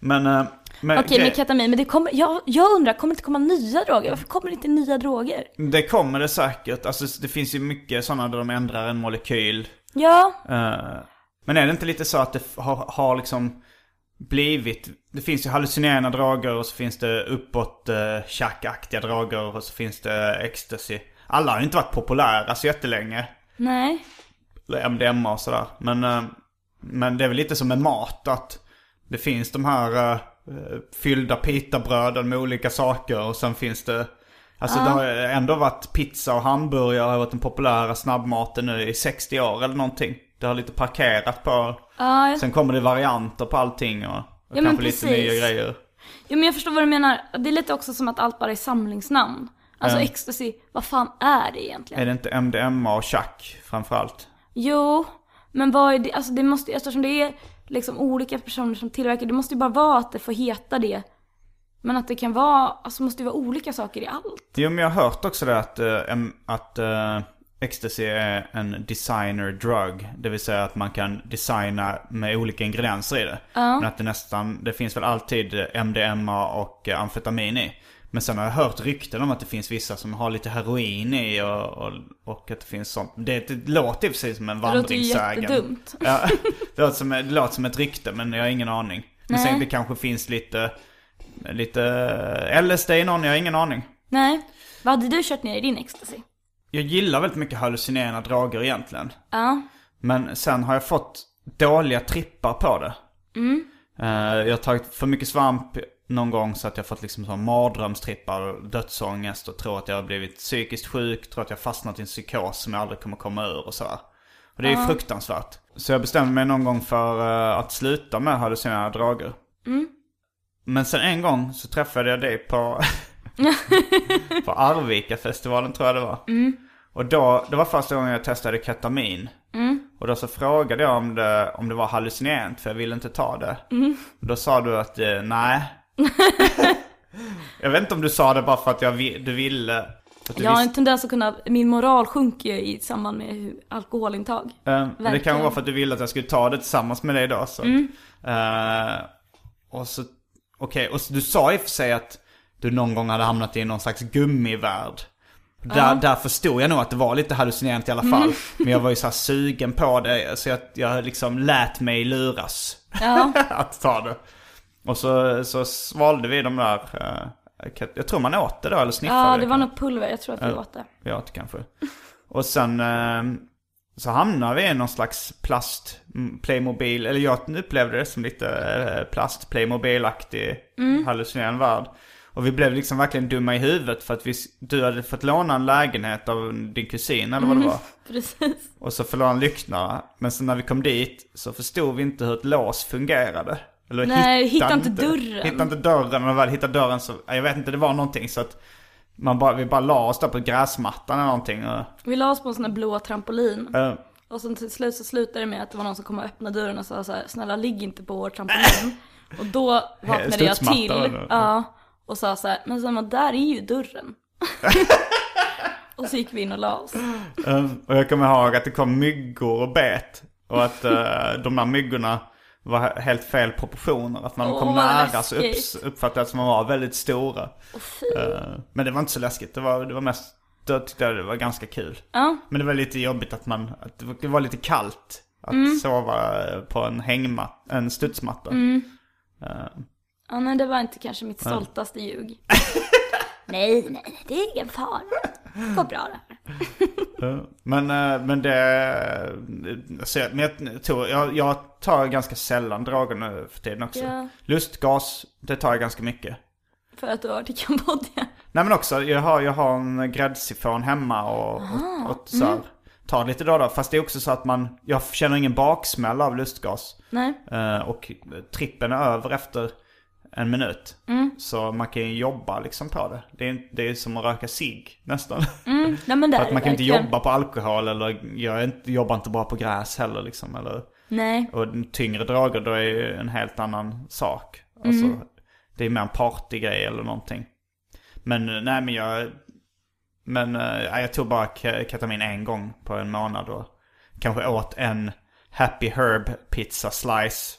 Speaker 3: Men, eh, men
Speaker 4: Okej,
Speaker 3: grej-
Speaker 4: med ketamin, men det kommer, jag, jag undrar, kommer det inte komma nya droger? Varför kommer det inte nya droger?
Speaker 3: det kommer det säkert. Alltså det finns ju mycket sådana där de ändrar en molekyl.
Speaker 4: Ja,
Speaker 3: Eh, men är det inte lite så att det har, har liksom blivit... Det finns ju hallucinerande droger och så finns det uppåt uh, tjackaktiga droger och så finns det ecstasy. Alla har ju inte varit populära så jättelänge.
Speaker 4: nej.
Speaker 3: MDMA och sådär. Men, eh, men det är väl lite som med mat att det finns de här uh, fyllda pitabröden med olika saker och sen finns det Alltså det har ändå varit pizza och hamburgare har varit den populära snabbmaten nu i 60 år eller någonting. Det har lite parkerat på.
Speaker 4: Ja,
Speaker 3: Sen kommer det varianter på allting och, och
Speaker 4: Ja,
Speaker 3: kanske lite nya grejer.
Speaker 4: Jo men jag förstår vad du menar. Det är lite också som att allt bara är samlingsnamn. Alltså
Speaker 3: Mm.
Speaker 4: ecstasy, vad fan är det egentligen?
Speaker 3: Är det inte MDMA och tjack framförallt?
Speaker 4: Jo, men vad är det? Alltså det måste eftersom det är liksom olika personer som tillverkar, det måste ju bara vara att det får heta det. Men att det kan vara, alltså måste det vara olika saker i allt.
Speaker 3: Jo men jag har hört också det att, em- att eh, ecstasy är en designer drug. Det vill säga att man kan designa med olika ingredienser i det. Men att det nästan, det finns väl alltid MDMA och eh, amfetamin i. Men sen har jag hört rykten om att det finns vissa som har lite heroin i och, och, och att det finns sånt. Det, det låter i och för sig som en
Speaker 4: Det låter ju
Speaker 3: vandringssägen.
Speaker 4: jättedumt.
Speaker 3: Ja, det, låter som, det låter som ett rykte men jag har ingen aning. Men
Speaker 4: Nej.
Speaker 3: sen det kanske finns lite, lite LSD i någon, jag har ingen aning.
Speaker 4: Nej. Vad hade du kört ner i din ecstasy?
Speaker 3: Jag gillar väldigt mycket hallucinerande droger egentligen.
Speaker 4: Ja.
Speaker 3: Men sen har jag fått dåliga trippar på det. Eh, jag har tagit för mycket svamp någon gång så att jag har fått liksom sån mardrömstrippar och dödsångest och tror att jag har blivit psykiskt sjuk, tror att jag har fastnat i en psykos som jag aldrig kommer komma ur och sådär. Och det är ju fruktansvärt. Så jag bestämde mig någon gång för eh, att sluta med hallucinerande droger. Men sen en gång så träffade jag dig på, på Arvika-festivalen tror jag det var. Och då, det var första gången jag testade ketamin. Och då så frågade jag om det, om det var hallucinerande för jag ville inte ta det. Och då sa du att eh, nej. jag vet inte om du sa det bara för att jag, du ville. Att du
Speaker 4: Jag har en tendens att kunna, min moral sjunker ju i samband med alkoholintag.
Speaker 3: Eh, men det kan
Speaker 4: Verkligen.
Speaker 3: vara för att du ville att jag skulle ta det tillsammans med dig då. Så. Eh, och så, okej, och så, du sa i och för sig att du någon gång hade hamnat i någon slags gummivärld. Där, där förstod jag nog att det var lite hallucinerande i alla fall. Men jag var ju så sugen på det, så jag, jag liksom lät mig luras
Speaker 4: Ja.
Speaker 3: att ta det. Och så, så svalde vi de där, eh, jag tror man åt det då eller sniffade
Speaker 4: Ja, det var
Speaker 3: kanske.
Speaker 4: något pulver, jag tror att vi åt det.
Speaker 3: Ja, det kanske. Och sen eh, så hamnar vi i någon slags plast mm, Playmobil, eller jag upplevde det som lite eh, plast Playmobil-aktig hallucinerande värld. Och vi blev liksom verkligen dumma i huvudet för att vi, du hade fått låna en lägenhet av din kusin eller vad det var.
Speaker 4: Precis.
Speaker 3: Och så förlorade han lyktorna. Men sen när vi kom dit så förstod vi inte hur ett lås fungerade. Eller
Speaker 4: Nej, hittade inte dörren.
Speaker 3: Hittade inte dörren. Och när väl hittade dörren så, jag vet inte, det var någonting så att man bara, vi bara la oss där på gräsmattan eller någonting. Och,
Speaker 4: Vi la oss på en sån här blå trampolin.
Speaker 3: eh,
Speaker 4: Och sen till slut så slutade det med att det var någon som kom och öppnade dörren och sa så här, snälla ligg inte på vår trampolin. Och då vaknade jag till. Ja. Och sa så här, men men där är ju dörren. och så gick vi in och la oss.
Speaker 3: eh, och jag kommer ihåg att det kom myggor och bet. Och att eh, de där myggorna var helt fel proportioner. Att när de
Speaker 4: Åh,
Speaker 3: kom nära så upps, uppfattade jag att de var väldigt stora. Eh, men det var inte så läskigt. Det var, det var mest, då tyckte jag det var ganska kul.
Speaker 4: Ja,
Speaker 3: Men det var lite jobbigt att man, att det var- det var lite kallt. Att
Speaker 4: Mm.
Speaker 3: sova på en hängmatta, en studsmatta.
Speaker 4: Mm.
Speaker 3: Eh,
Speaker 4: ja men det var inte kanske mitt stoltaste ljug. nej, nej, det är ingen fara. Det går bra det här.
Speaker 3: eh, Men, eh, men det, så jag, men jag, tror, jag, jag tar ganska sällan droger nu för tiden också.
Speaker 4: Ja.
Speaker 3: Lustgas, det tar jag ganska mycket.
Speaker 4: För att du har varit i Kambodja.
Speaker 3: Nej men också, jag har, jag har en gräddsifon hemma och, och, och så
Speaker 4: Mm.
Speaker 3: här, tar lite då och då. Fast det är också så att man, jag känner ingen baksmälla av lustgas.
Speaker 4: Nej.
Speaker 3: Eh, och trippen är över efter en minut.
Speaker 4: Mm.
Speaker 3: Så man kan ju jobba liksom på det. Det är, det är som att röka cigg nästan.
Speaker 4: Mm. Nej men det
Speaker 3: För
Speaker 4: är
Speaker 3: att man kan inte jobba på alkohol eller jag inte, jobbar inte bara på gräs heller liksom. Eller,
Speaker 4: Nej.
Speaker 3: och tyngre droger då är ju en helt annan sak. Alltså,
Speaker 4: Mm.
Speaker 3: det är mer en partygrej eller någonting. Men eh, nej men jag, men eh, jag tog bara ke- ketamin en gång på en månad och kanske åt en Happy Herb pizza slice.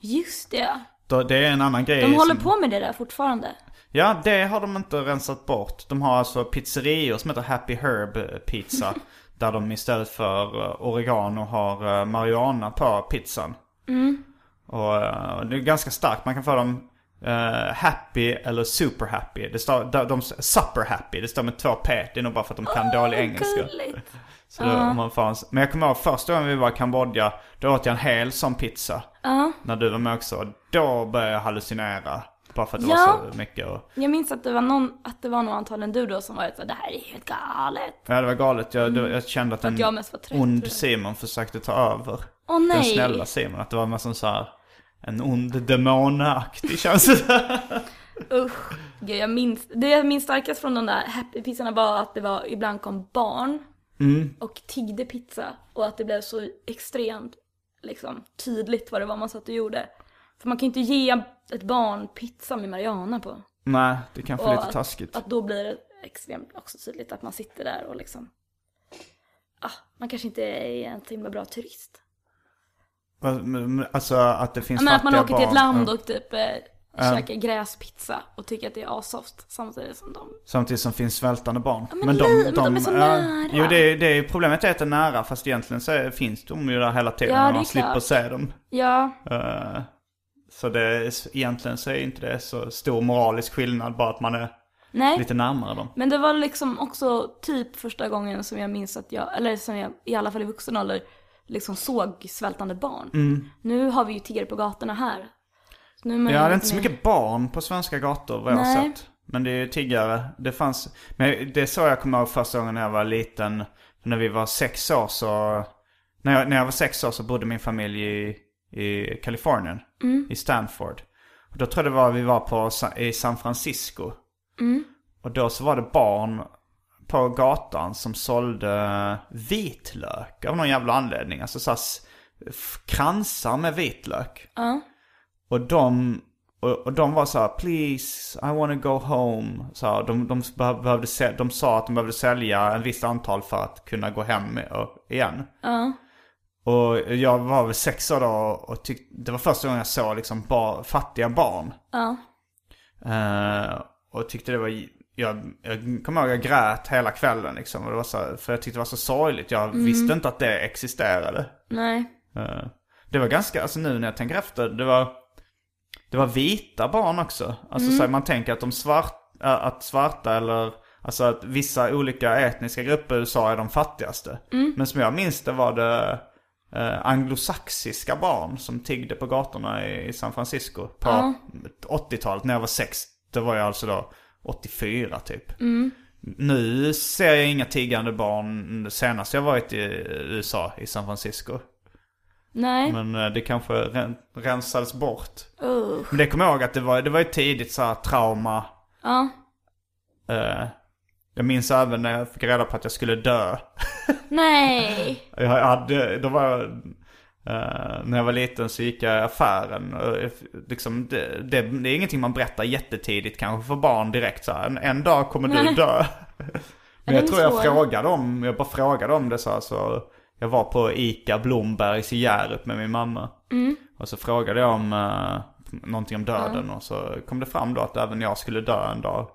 Speaker 4: Just det.
Speaker 3: Det är en annan grej.
Speaker 4: De håller
Speaker 3: som-
Speaker 4: på med det där fortfarande.
Speaker 3: Ja, det har de inte rensat bort. De har alltså pizzerior som heter Happy Herb Pizza. där de istället för eh, oregano har eh, marijuana på pizzan. Och eh, det är ganska starkt. Man kan få dem eh, happy eller super happy. Det står, de, de, super happy, det står med två p. Det är nog bara för att de kan dålig engelska. Så då, om man en, men jag kommer ihåg första gången vi var i Kambodja. Då åt jag en hel sån pizza. När du var med också. Då började jag hallucinera. Bara för att det
Speaker 4: Ja.
Speaker 3: var så mycket. Och,
Speaker 4: Jag minns att det var någon, att det var nog antagligen du då som var så det här är helt galet.
Speaker 3: Ja, det var galet. Jag, det, jag kände att
Speaker 4: Mm. Att jag
Speaker 3: en
Speaker 4: mest var trött,
Speaker 3: ond. Simon försökte ta över.
Speaker 4: Åh
Speaker 3: Den
Speaker 4: nej.
Speaker 3: snälla Simon. Att det var med sån så här en ond demonaktig känsla.
Speaker 4: Usch. Gud, jag minns, det jag minns starkast från de där happy-pizzorna var att det var, ibland kom barn och tiggde pizza. Och att det blev så extremt liksom, tydligt vad det var man satt och gjorde. För man kan ju inte ge ett barn pizza med Mariana på.
Speaker 3: Nej, det är kanske
Speaker 4: Och
Speaker 3: lite
Speaker 4: att,
Speaker 3: taskigt.
Speaker 4: Att då blir det extremt också tydligt att man sitter där och liksom... Ah, man kanske inte är en så himla bra turist.
Speaker 3: Men- Alltså att det finns
Speaker 4: Ja, men att man
Speaker 3: fattiga
Speaker 4: åker till ett
Speaker 3: barn.
Speaker 4: land
Speaker 3: Ja.
Speaker 4: och typ eh, käkar gräspizza och tycker att det är asoft samtidigt som de...
Speaker 3: Samtidigt som finns svältande barn.
Speaker 4: men li- men de är så nära.
Speaker 3: Jo, det är, det är problemet är att det är nära. Fast egentligen så är, finns de ju där hela tiden.
Speaker 4: Ja,
Speaker 3: när man slipper
Speaker 4: klart.
Speaker 3: se dem.
Speaker 4: Ja,
Speaker 3: Eh, så det är, egentligen så är inte det så stor moralisk skillnad. Bara att man är
Speaker 4: nej.
Speaker 3: lite närmare dem.
Speaker 4: Men det var liksom också typ första gången som jag minns att jag, eller som jag i alla fall i vuxen ålder, liksom såg svältande barn.
Speaker 3: Mm.
Speaker 4: Nu har vi ju tiggare på gatorna här. Så nu
Speaker 3: Ja, det är inte så mycket barn på svenska gator vad jag har sett. Men det är ju tiggare. Det fanns, men det så jag kommer ihåg första gången när jag var liten. När vi var sex år så, när jag, när jag var sex år så bodde min familj i, i Kalifornien. I Stanford. Och då tror jag det var, vi var på, i San Francisco. Och då så var det barn på gatan som sålde vitlök av någon jävla anledning. Alltså så här kransar med vitlök.
Speaker 4: Ja.
Speaker 3: Och de, och, de var så här, please, I wanna go home. Så här, de, de, be- behövde, de sa att de behövde sälja en visst antal för att kunna gå hem igen.
Speaker 4: Ja.
Speaker 3: Och jag var väl sex år då och tyck, det var första gången jag såg liksom bar, fattiga barn.
Speaker 4: Ja.
Speaker 3: Eh, och tyckte det var, jag, jag kommer ihåg jag grät hela kvällen liksom. Och det var så, för jag tyckte det var så sorgligt. Jag visste inte att det existerade.
Speaker 4: Nej.
Speaker 3: Eh, Det var ganska, alltså nu när jag tänker efter, det var, det var vita barn också. Alltså så här, man tänker att de svart, att svarta eller, alltså att vissa olika etniska grupper i USA är de fattigaste. Men som jag minns det var det eh, anglosaxiska barn som tiggde på gatorna i, i San Francisco på 80-talet när jag var sex. Det var jag alltså då 84 typ. Nu ser jag inga tiggande barn senast jag varit i USA, i San Francisco.
Speaker 4: Nej.
Speaker 3: Men eh, det kanske ren- rensades bort.
Speaker 4: Usch.
Speaker 3: Men det kommer jag ihåg att det var, det var ju tidigt så här trauma.
Speaker 4: Ja.
Speaker 3: Eh, jag minns även när jag fick reda på att jag skulle dö.
Speaker 4: Nej.
Speaker 3: Jag hade, då var jag, eh, när jag var liten så gick jag i affären. Jag- liksom, det, det, det är ingenting man berättar jättetidigt kanske för barn direkt så här. En, en dag kommer du
Speaker 4: Nej.
Speaker 3: dö. Men jag tror jag
Speaker 4: svår?
Speaker 3: frågade om, jag bara frågade om det så här, så Jag var på Ica Blombergs i Hjärup med min mamma. Och så frågade jag om uh, någonting om döden och så kom det fram då att även jag skulle dö en dag.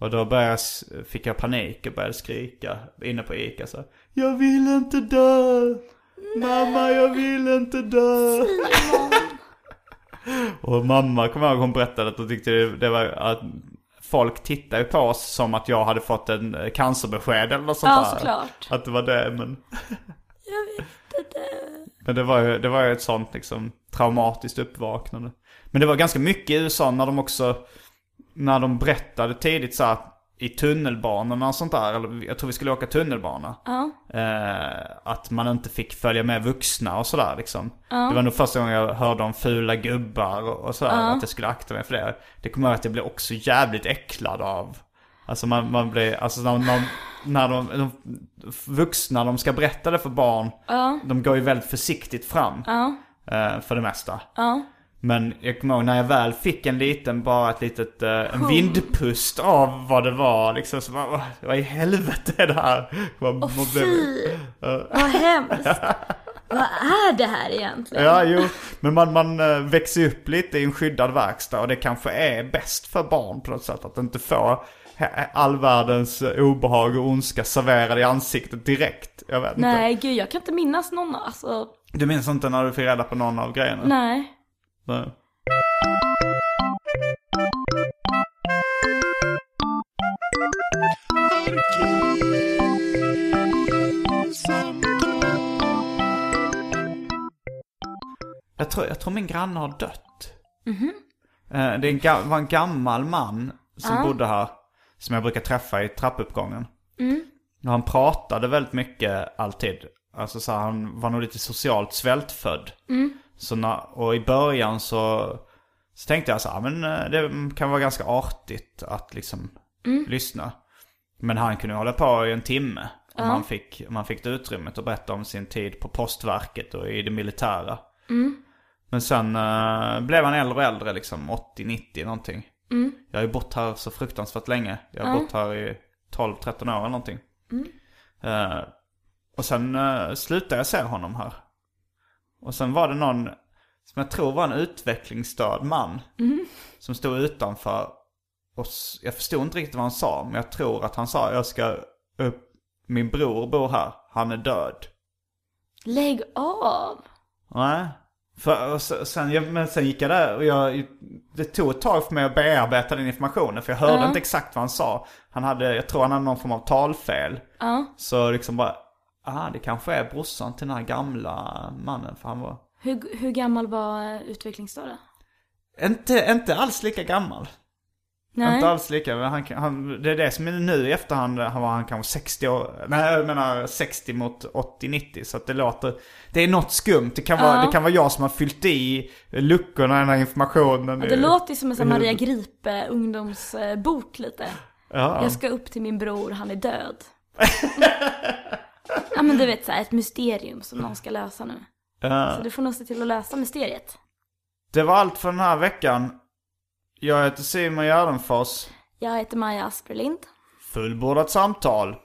Speaker 3: Och då började, jag fick jag panik och började skrika inne på Ica så här, Jag vill inte dö! Mamma jag vill inte dö! och mamma kommer jag ihåg hon berättade att hon tyckte det, var att folk tittade på oss som att jag hade fått en cancerbesked eller något sånt
Speaker 4: Ja,
Speaker 3: där.
Speaker 4: såklart.
Speaker 3: Att det var det men... Men det var ju, det var ju ett sånt liksom traumatiskt uppvaknande. Men det var ganska mycket i USA när de också, när de berättade tidigt så här i tunnelbanorna och sånt där, eller jag tror vi skulle åka tunnelbana.
Speaker 4: Ja.
Speaker 3: Eh, att man inte fick följa med vuxna och sådär liksom. Det var nog första gången jag hörde om fula gubbar och, och sådär, att jag skulle akta mig för det. Det kommer jag att jag blev också jävligt äcklad av. Alltså man, man blir, alltså när, när, när de, de vuxna, de ska berätta det för barn, de går ju väldigt försiktigt fram.
Speaker 4: Ja.
Speaker 3: eh, för det mesta. Men jag kommer ihåg när jag väl fick en liten, bara ett litet, eh, en vindpust av vad det var liksom. Så bara, "Vad- i helvete är det här? Vad,
Speaker 4: Åh
Speaker 3: blev-
Speaker 4: fy! Vad hemskt! Vad är det här egentligen?
Speaker 3: Ja, jo. Men man, man eh, växer upp lite i en skyddad verkstad och det kanske är bäst för barn på något sätt. Att inte få all världens eh, obehag och ondska serverad i ansiktet direkt. Jag vet inte.
Speaker 4: Nej, gud jag kan inte minnas någon, alltså,
Speaker 3: Du minns inte när du fick reda på någon av grejerna?
Speaker 4: nej.
Speaker 3: Nej. Jag tror, jag tror min granne har dött. Eh, Det är en, var en gammal man som bodde här. Som jag brukar träffa i trappuppgången. Och han pratade väldigt mycket alltid. Alltså så här, han var nog lite socialt svältfödd. Så när, och i början så, så tänkte jag så här, men eh, det kan vara ganska artigt att liksom lyssna. Men han kunde hålla på i en timme. Om man, fick, om man fick det utrymmet och berätta om sin tid på postverket och i det militära. Men sen eh, blev han äldre och äldre liksom, 80-90 någonting. Jag har ju bott här så fruktansvärt länge. Jag har bott här i 12-13 år eller någonting. Eh, och sen uh, slutade jag se honom här. Och sen var det någon som jag tror var en utvecklingsstörd man. Som stod utanför. Och jag förstod inte riktigt vad han sa. Men jag tror att han sa jag ska upp. Min bror bor här. Han är död.
Speaker 4: Lägg av!
Speaker 3: Nej. För, sen, men sen gick jag där och jag, det tog ett tag för mig att bearbeta den informationen. För jag hörde inte exakt vad han sa. Han hade, jag tror han hade någon form av talfel.
Speaker 4: Ja.
Speaker 3: Så liksom bara, ah det kanske är brorsan till den här gamla mannen. För han var
Speaker 4: Hur, hur gammal var eh, utvecklingsstörda?
Speaker 3: inte, inte alls lika gammal.
Speaker 4: Nej.
Speaker 3: Inte alls lika, men han, han, det är det som är nu i efterhand, han var han kanske 60 år, nej jag menar 60 mot 80-90 så att det låter, det är något skumt. Det kan, vara,
Speaker 4: Ja.
Speaker 3: det kan vara jag som har fyllt i luckorna i den här informationen.
Speaker 4: Det låter ju som en sån Maria Gripe ungdomsbok lite.
Speaker 3: Ja.
Speaker 4: Jag ska upp till min bror, han är död. ja men du vet såhär, ett mysterium som någon ska lösa nu.
Speaker 3: Ja.
Speaker 4: Så du får nog se till att lösa mysteriet.
Speaker 3: Det var allt för den här veckan. Jag heter Simon Gärdenfors.
Speaker 4: Jag heter Maja Asperlind.
Speaker 3: Fullbordat samtal.